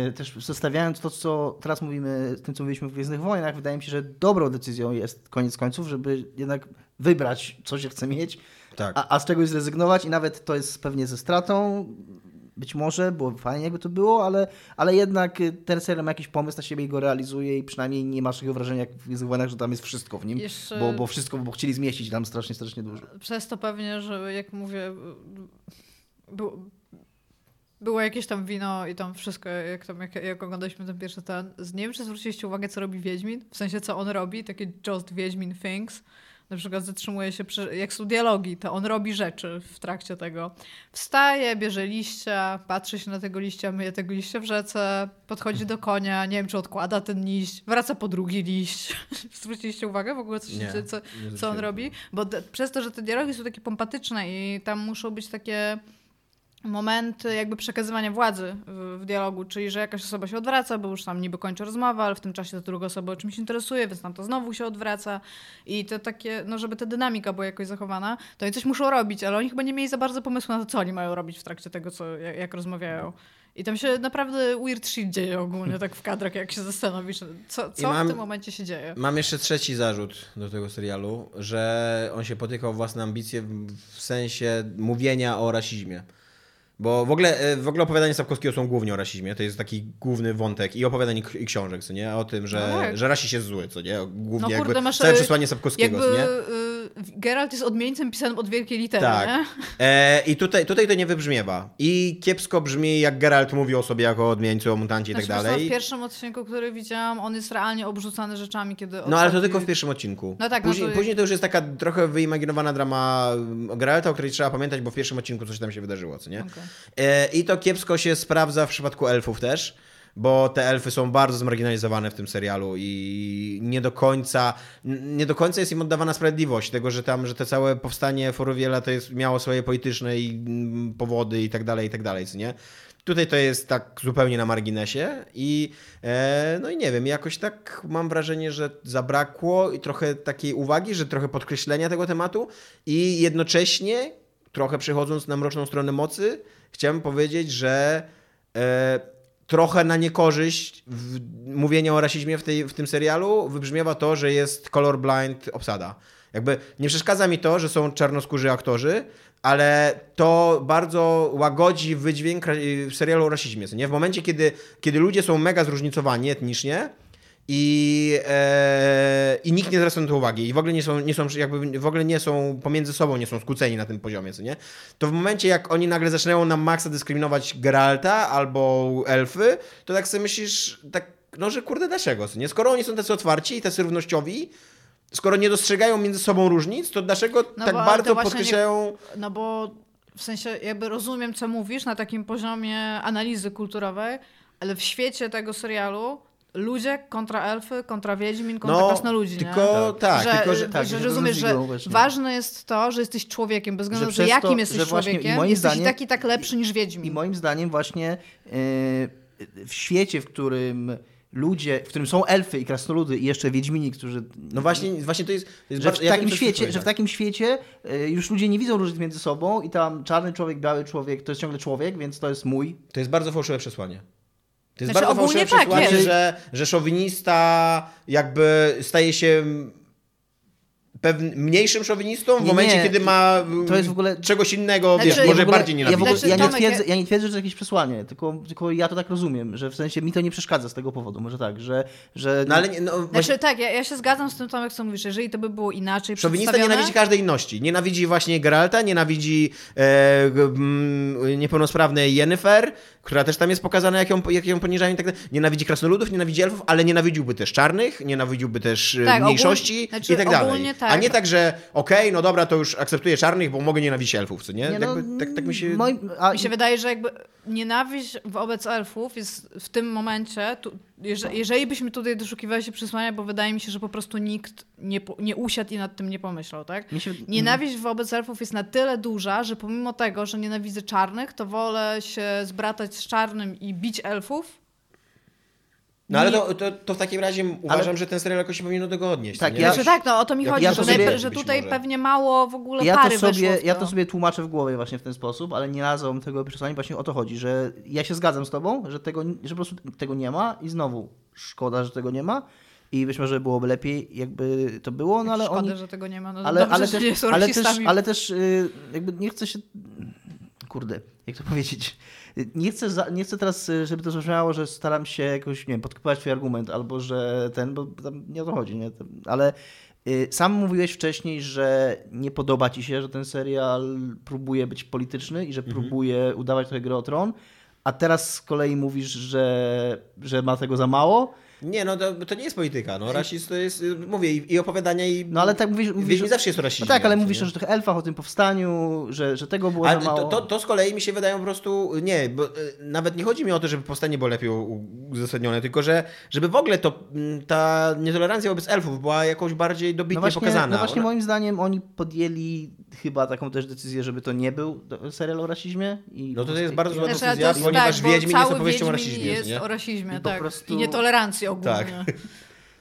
y, też zestawiając to, co teraz mówimy, z tym, co mówiliśmy w Gwiezdnych Wojnach, wydaje mi się, że dobrą decyzją jest koniec końców, żeby jednak wybrać, co się chce mieć, Tak. a, a z czegoś zrezygnować i nawet to jest pewnie ze stratą, być może, bo fajnie jakby to było, ale, ale jednak y, ten serial ma jakiś pomysł na siebie i go realizuje i przynajmniej nie masz takiego wrażenia jak w Gwiezdnych że tam jest wszystko w nim, bo, bo wszystko, bo chcieli zmieścić tam strasznie, strasznie dużo. przez to pewnie, że jak mówię, był, było jakieś tam wino i tam wszystko, jak, tam, jak, jak oglądaliśmy ten pierwszy ten. Z nie wiem, czy zwróciliście uwagę, co robi Wiedźmin, w sensie co on robi, takie just Wiedźmin things. Na przykład zatrzymuje się, przy, jak są dialogi, to on robi rzeczy w trakcie tego. Wstaje, bierze liścia, patrzy się na tego liścia, myje tego liścia w rzece, podchodzi do konia, nie wiem, czy odkłada ten liść, wraca po drugi liść. (laughs) Zwróciliście uwagę w ogóle, co, się Nie, dzieje, co, nie co on robi? Bo przez to, że te dialogi są takie pompatyczne i tam muszą być takie momenty jakby przekazywania władzy w, w dialogu, czyli że jakaś osoba się odwraca, bo już tam niby kończy rozmowę, ale w tym czasie ta druga osoba o czymś interesuje, więc tam to znowu się odwraca i to takie, no żeby ta dynamika była jakoś zachowana, to oni coś muszą robić, ale oni chyba nie mieli za bardzo pomysłu na to, co oni mają robić w trakcie tego, co, jak, jak rozmawiają. I tam się naprawdę weird shit dzieje ogólnie, tak w kadrach, jak się zastanowisz, co, co mam- w tym momencie się dzieje. Mam jeszcze trzeci zarzut do tego serialu, że on się potykał własne ambicje w sensie mówienia o rasizmie. Bo w ogóle, e, w ogóle opowiadania Sapkowskiego są głównie o rasizmie. To jest taki główny wątek i opowiadań i książek, co nie? O tym, że, No tak. że rasizm jest zły, co nie? Głównie No kurde, jakby masz, całe e, przesłanie Sapkowskiego, Jakby co nie? Geralt jest odmieńcem pisanym od wielkiej litery, Tak. nie? E, I tutaj, tutaj to nie wybrzmiewa. I kiepsko brzmi, jak Geralt mówi o sobie jako odmieńcu, o mutancie i tak Znaczy, dalej. W pierwszym odcinku, który widziałam, on jest realnie obrzucany rzeczami, kiedy... No ale to tylko w pierwszym odcinku. No tak, no później, to- później to już jest taka trochę wyimaginowana drama um, Geralta, o której trzeba pamiętać, bo w pierwszym odcinku coś tam się wydarzyło, co nie? Okej. E, I to kiepsko się sprawdza w przypadku elfów też, bo te elfy są bardzo zmarginalizowane w tym serialu i nie do końca, nie do końca jest im oddawana sprawiedliwość tego, że tam, że te całe powstanie Forowiela to jest, miało swoje polityczne i mm, powody i tak dalej, i tak dalej, co nie? Tutaj to jest tak zupełnie na marginesie i e, no i nie wiem, jakoś tak mam wrażenie, że zabrakło i trochę takiej uwagi, że trochę podkreślenia tego tematu i jednocześnie trochę przechodząc na mroczną stronę mocy, chciałem powiedzieć, że e, trochę na niekorzyść w, mówienia o rasizmie w, tej, w tym serialu wybrzmiewa to, że jest colorblind obsada. Jakby nie przeszkadza mi to, że są czarnoskórzy aktorzy, ale to bardzo łagodzi wydźwięk w serialu o rasizmie. Nie? W momencie, kiedy, kiedy ludzie są mega zróżnicowani etnicznie, i, e, i nikt nie zwraca na to uwagi i w ogóle nie są, nie są jakby w ogóle nie są pomiędzy sobą nie są skłóceni na tym poziomie, co nie? To w momencie jak oni nagle zaczynają na maksa dyskryminować Geralta albo elfy, to tak sobie myślisz tak no, że kurde dlaczego, co nie? Skoro oni są tacy otwarci i tacy równościowi, skoro nie dostrzegają między sobą różnic, to dlaczego No tak bardzo podkreślają No bo w sensie jakby rozumiem, co mówisz na takim poziomie analizy kulturowej, ale w świecie tego serialu ludzie kontra elfy, kontra wiedźmin, kontra No, krasnoludzi, tylko nie? tak, że, tylko że... tak, że że rozumiesz, że właśnie. ważne jest to, że jesteś człowiekiem, bez względu na to, jakim to, jesteś człowiekiem, moim jesteś zdaniem- i tak tak lepszy niż wiedźmin. I moim zdaniem właśnie yy, w świecie, w którym ludzie, w którym są elfy i krasnoludy i jeszcze wiedźmini, którzy... No właśnie, właśnie to jest... to jest Że w, bardzo- ja wiem, takim co świecie, że w takim świecie y, już ludzie nie widzą różnic między sobą i tam czarny człowiek, biały człowiek to jest ciągle człowiek, więc to jest mój. To jest bardzo fałszywe przesłanie. To jest Znaczy, bardzo ogólnie fałszywe tak, przesłanie, że, że szowinista jakby staje się mniejszym szowinistą w Nie, momencie, nie. kiedy ma To jest w ogóle- czegoś innego, Znaczy, wiesz, ja może ogóle- bardziej ja, w nienawidzić. ogóle, Znaczy, ja, nie twierdzę, ja- ja nie twierdzę, że to jakieś przesłanie, tylko, tylko ja to tak rozumiem, że w sensie mi to nie przeszkadza z tego powodu, może tak, że... że No ale nie, no, właśnie, Znaczy tak, ja, ja się zgadzam z tym, Tomek, co mówisz. Jeżeli to by było inaczej szowinista nienawidzi każdej inności. Nienawidzi właśnie Geralta, nienawidzi e, mm, niepełnosprawnej Yennefer, która też tam jest pokazana, jak ją, jak ją poniżają i tak dalej. Nienawidzi krasnoludów, nienawidzi elfów, ale nienawidziłby też czarnych, nienawidziłby też e, Tak, mniejszości ogólnie- znaczy, i tak dalej. tak. A nie tak, że okej, no dobra, to już akceptuję czarnych, bo mogę nienawidzić elfów, co nie? Nie, no, Jakby, tak, tak mi się... moim- a, Mi się wydaje, że jakby nienawiść wobec elfów jest w tym momencie, tu, jeżeli, jeżeli byśmy tutaj doszukiwali się przesłania, bo wydaje mi się, że po prostu nikt nie, nie usiadł i nad tym nie pomyślał, tak? się, Nienawiść wobec elfów jest na tyle duża, że pomimo tego, że nienawidzę czarnych, to wolę się zbratać z czarnym i bić elfów. No ale to, to, to w takim razie uważam, że ten serial jakoś się powinien do tego odnieść. Tak, nie? ja- Znaczy tak, no o to mi chodzi, ja że, to tutaj, sobie- że tutaj może. pewnie mało w ogóle ja pary to, sobie, ja to. sobie tłumaczę w głowie właśnie w ten sposób, ale nie nazwą tego przesłania, właśnie o to chodzi, że ja się zgadzam z tobą, że, tego, że po prostu tego nie ma i znowu szkoda, że tego nie ma i być może byłoby lepiej, jakby to było, no ale Szkoda, oni... że tego nie ma. No Ale, dobrze, ale, że też, nie są ale, też, ale też y, jakby nie chcę się... Kurde, jak to powiedzieć? Nie chcę, za, nie chcę teraz, y, żeby to zabrzmiało, że staram się jakoś, nie wiem, podkopać twój argument, albo że ten, bo tam nie o to chodzi, nie? Ale y, sam mówiłeś wcześniej, że nie podoba ci się, że ten serial próbuje być polityczny i że próbuje udawać trochę grę o tron, a teraz z kolei mówisz, że, że ma tego za mało. Nie, no to, to nie jest polityka. No, rasizm to jest, y, mówię, i, i opowiadania, i. No ale tak mówisz... mówisz zawsze jest o rasizmie. No tak, ale mówisz nie? o tych elfach, o tym powstaniu, że, że tego było Ale za mało. to, to, to z kolei mi się wydaje po prostu, nie, bo y, nawet nie chodzi mi o to, żeby powstanie było lepiej uzasadnione, tylko że żeby w ogóle to, mm, ta nietolerancja wobec elfów była jakoś bardziej dobitnie no właśnie, pokazana. No właśnie Ona- moim zdaniem oni podjęli chyba taką też decyzję, żeby to nie był serial o rasizmie. I No to to jest bardzo zła Znaczy, decyzja, ponieważ tak, Wiedźmin jest opowieścią o rasizmie, jest nie? o rasizmie, I po tak. prostu- I nietolerancji ogólnie. Tak. (laughs)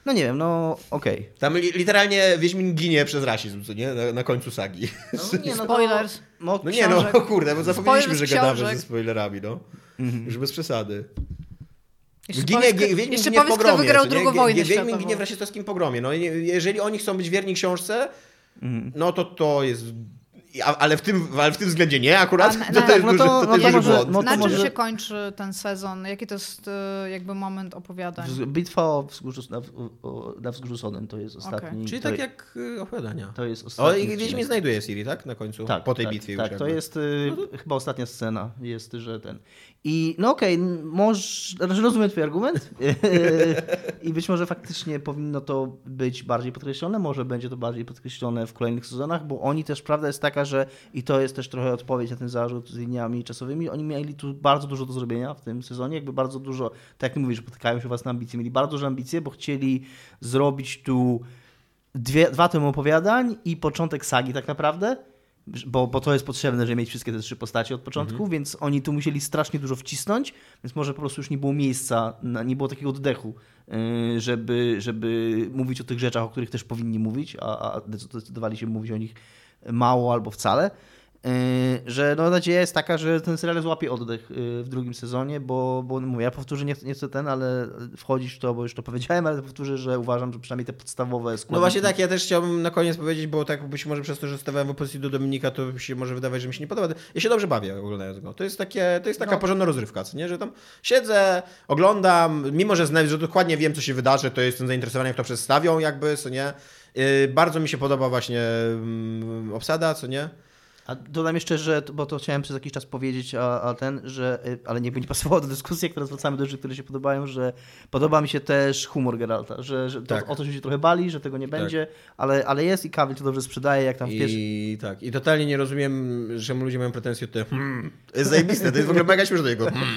No nie wiem, no okej. Tam li, literalnie Wiedźmin ginie przez rasizm, co nie? Na, na końcu sagi. No, nie, no Spoilers. No, No nie, no (laughs) kurde, bo zapomnieliśmy, że gadamy książek. ze spoilerami, no. Mhm. Już bez przesady. Jeszcze Ginie, powiedz, ginie, kto- Wiedźmin jeszcze ginie w powiedz, kto pogromie. wygrał co nie? drugą wojnę Wiedźmin ginie w rasistowskim pogromie. No, jeżeli oni chcą być wierni książce, Mhm. no to to jest... Ale w tym, ale w tym względzie nie akurat. A na- (laughs) to, to jest no duży, to- to, no to to może- no to Na czym może- się kończy ten sezon? Jaki to jest e, jakby moment opowiadań? Bitwa o wzgórzu, na, o, na wzgórzu Sodem to jest ostatni. Czyli to, tak jak y, opowiadania. to jest O, ostatni. i Wiedźmin odcinek. znajduje Siri, tak? Na końcu, Tak, po tej tak, bitwie Tak, już to jakby. jest y, chyba ostatnia scena, jest, że ten. I no okej, okay, może, znaczy rozumiem twój argument (laughs) i być może faktycznie powinno to być bardziej podkreślone, może będzie to bardziej podkreślone w kolejnych sezonach, bo oni też, prawda jest taka, że i to jest też trochę odpowiedź na ten zarzut z liniami czasowymi, oni mieli tu bardzo dużo do zrobienia w tym sezonie, jakby bardzo dużo, tak jak mówisz, potykają się was na ambicje, mieli bardzo duże ambicje, bo chcieli zrobić tu dwie, dwa tomy opowiadań i początek sagi tak naprawdę, bo, bo to jest potrzebne, żeby mieć wszystkie te trzy postacie od początku, Mhm. więc oni tu musieli strasznie dużo wcisnąć, więc może po prostu już nie było miejsca, na, nie było takiego oddechu, yy, żeby, żeby mówić o tych rzeczach, o których też powinni mówić, a, a zdecydowali się mówić o nich mało albo wcale. Yy, że no, nadzieja jest taka, że ten serial złapie oddech yy, w drugim sezonie, bo, bo mówię, ja powtórzę, nie, chcę- nie chcę ten, ale wchodzić w to, bo już to powiedziałem, ale powtórzę, że uważam, że przynajmniej te podstawowe składniki... No właśnie tak, ja też chciałbym na koniec powiedzieć, bo tak być może przez to, że stawałem w opozycji do Dominika, to się może wydawać, że mi się nie podoba. Ja się dobrze bawię oglądając go. To jest, takie, to jest taka No. porządna rozrywka, co nie? Że tam siedzę, oglądam, mimo że, że dokładnie wiem, co się wydarzy, to jestem zainteresowany, jak to przedstawią jakby, co nie? Yy, bardzo mi się podoba właśnie mm, obsada, co nie? A dodam jeszcze, że, bo to chciałem przez jakiś czas powiedzieć, a, a ten, że, y, ale nie będzie pasowało do dyskusji, jak teraz wracamy do rzeczy, które się podobają, że podoba mi się też humor Geralta, że, że to, Tak. o to się trochę bali, że tego nie będzie, ale, ale jest i Cavill to dobrze sprzedaje, jak tam w pierwszym... I tak, i totalnie nie rozumiem, że ludzie mają pretensje te hmm, to jest zajebiste, to jest w ogóle mega śmieszne jego hmm.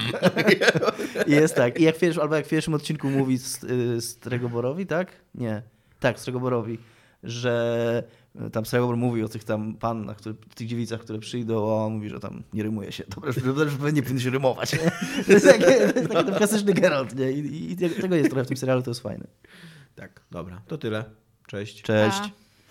(laughs) Jest tak. I jak w pierwszym, albo jak w pierwszym odcinku mówi St- y, Stregoborowi, tak? Nie. Tak, Stregoborowi, że y, tam Stregobor mówi o tych tam pannach, które, tych dziewicach, które przyjdą, a on mówi, że tam nie rymuje się. Dobra, że, że pewnie powinno się rymować. Nie? (laughs) To jest, takie, to jest taki klasyczny Geralt, nie? I, I tego jest trochę w tym serialu, to jest fajne. Tak, dobra, to tyle. Cześć. Cześć. A.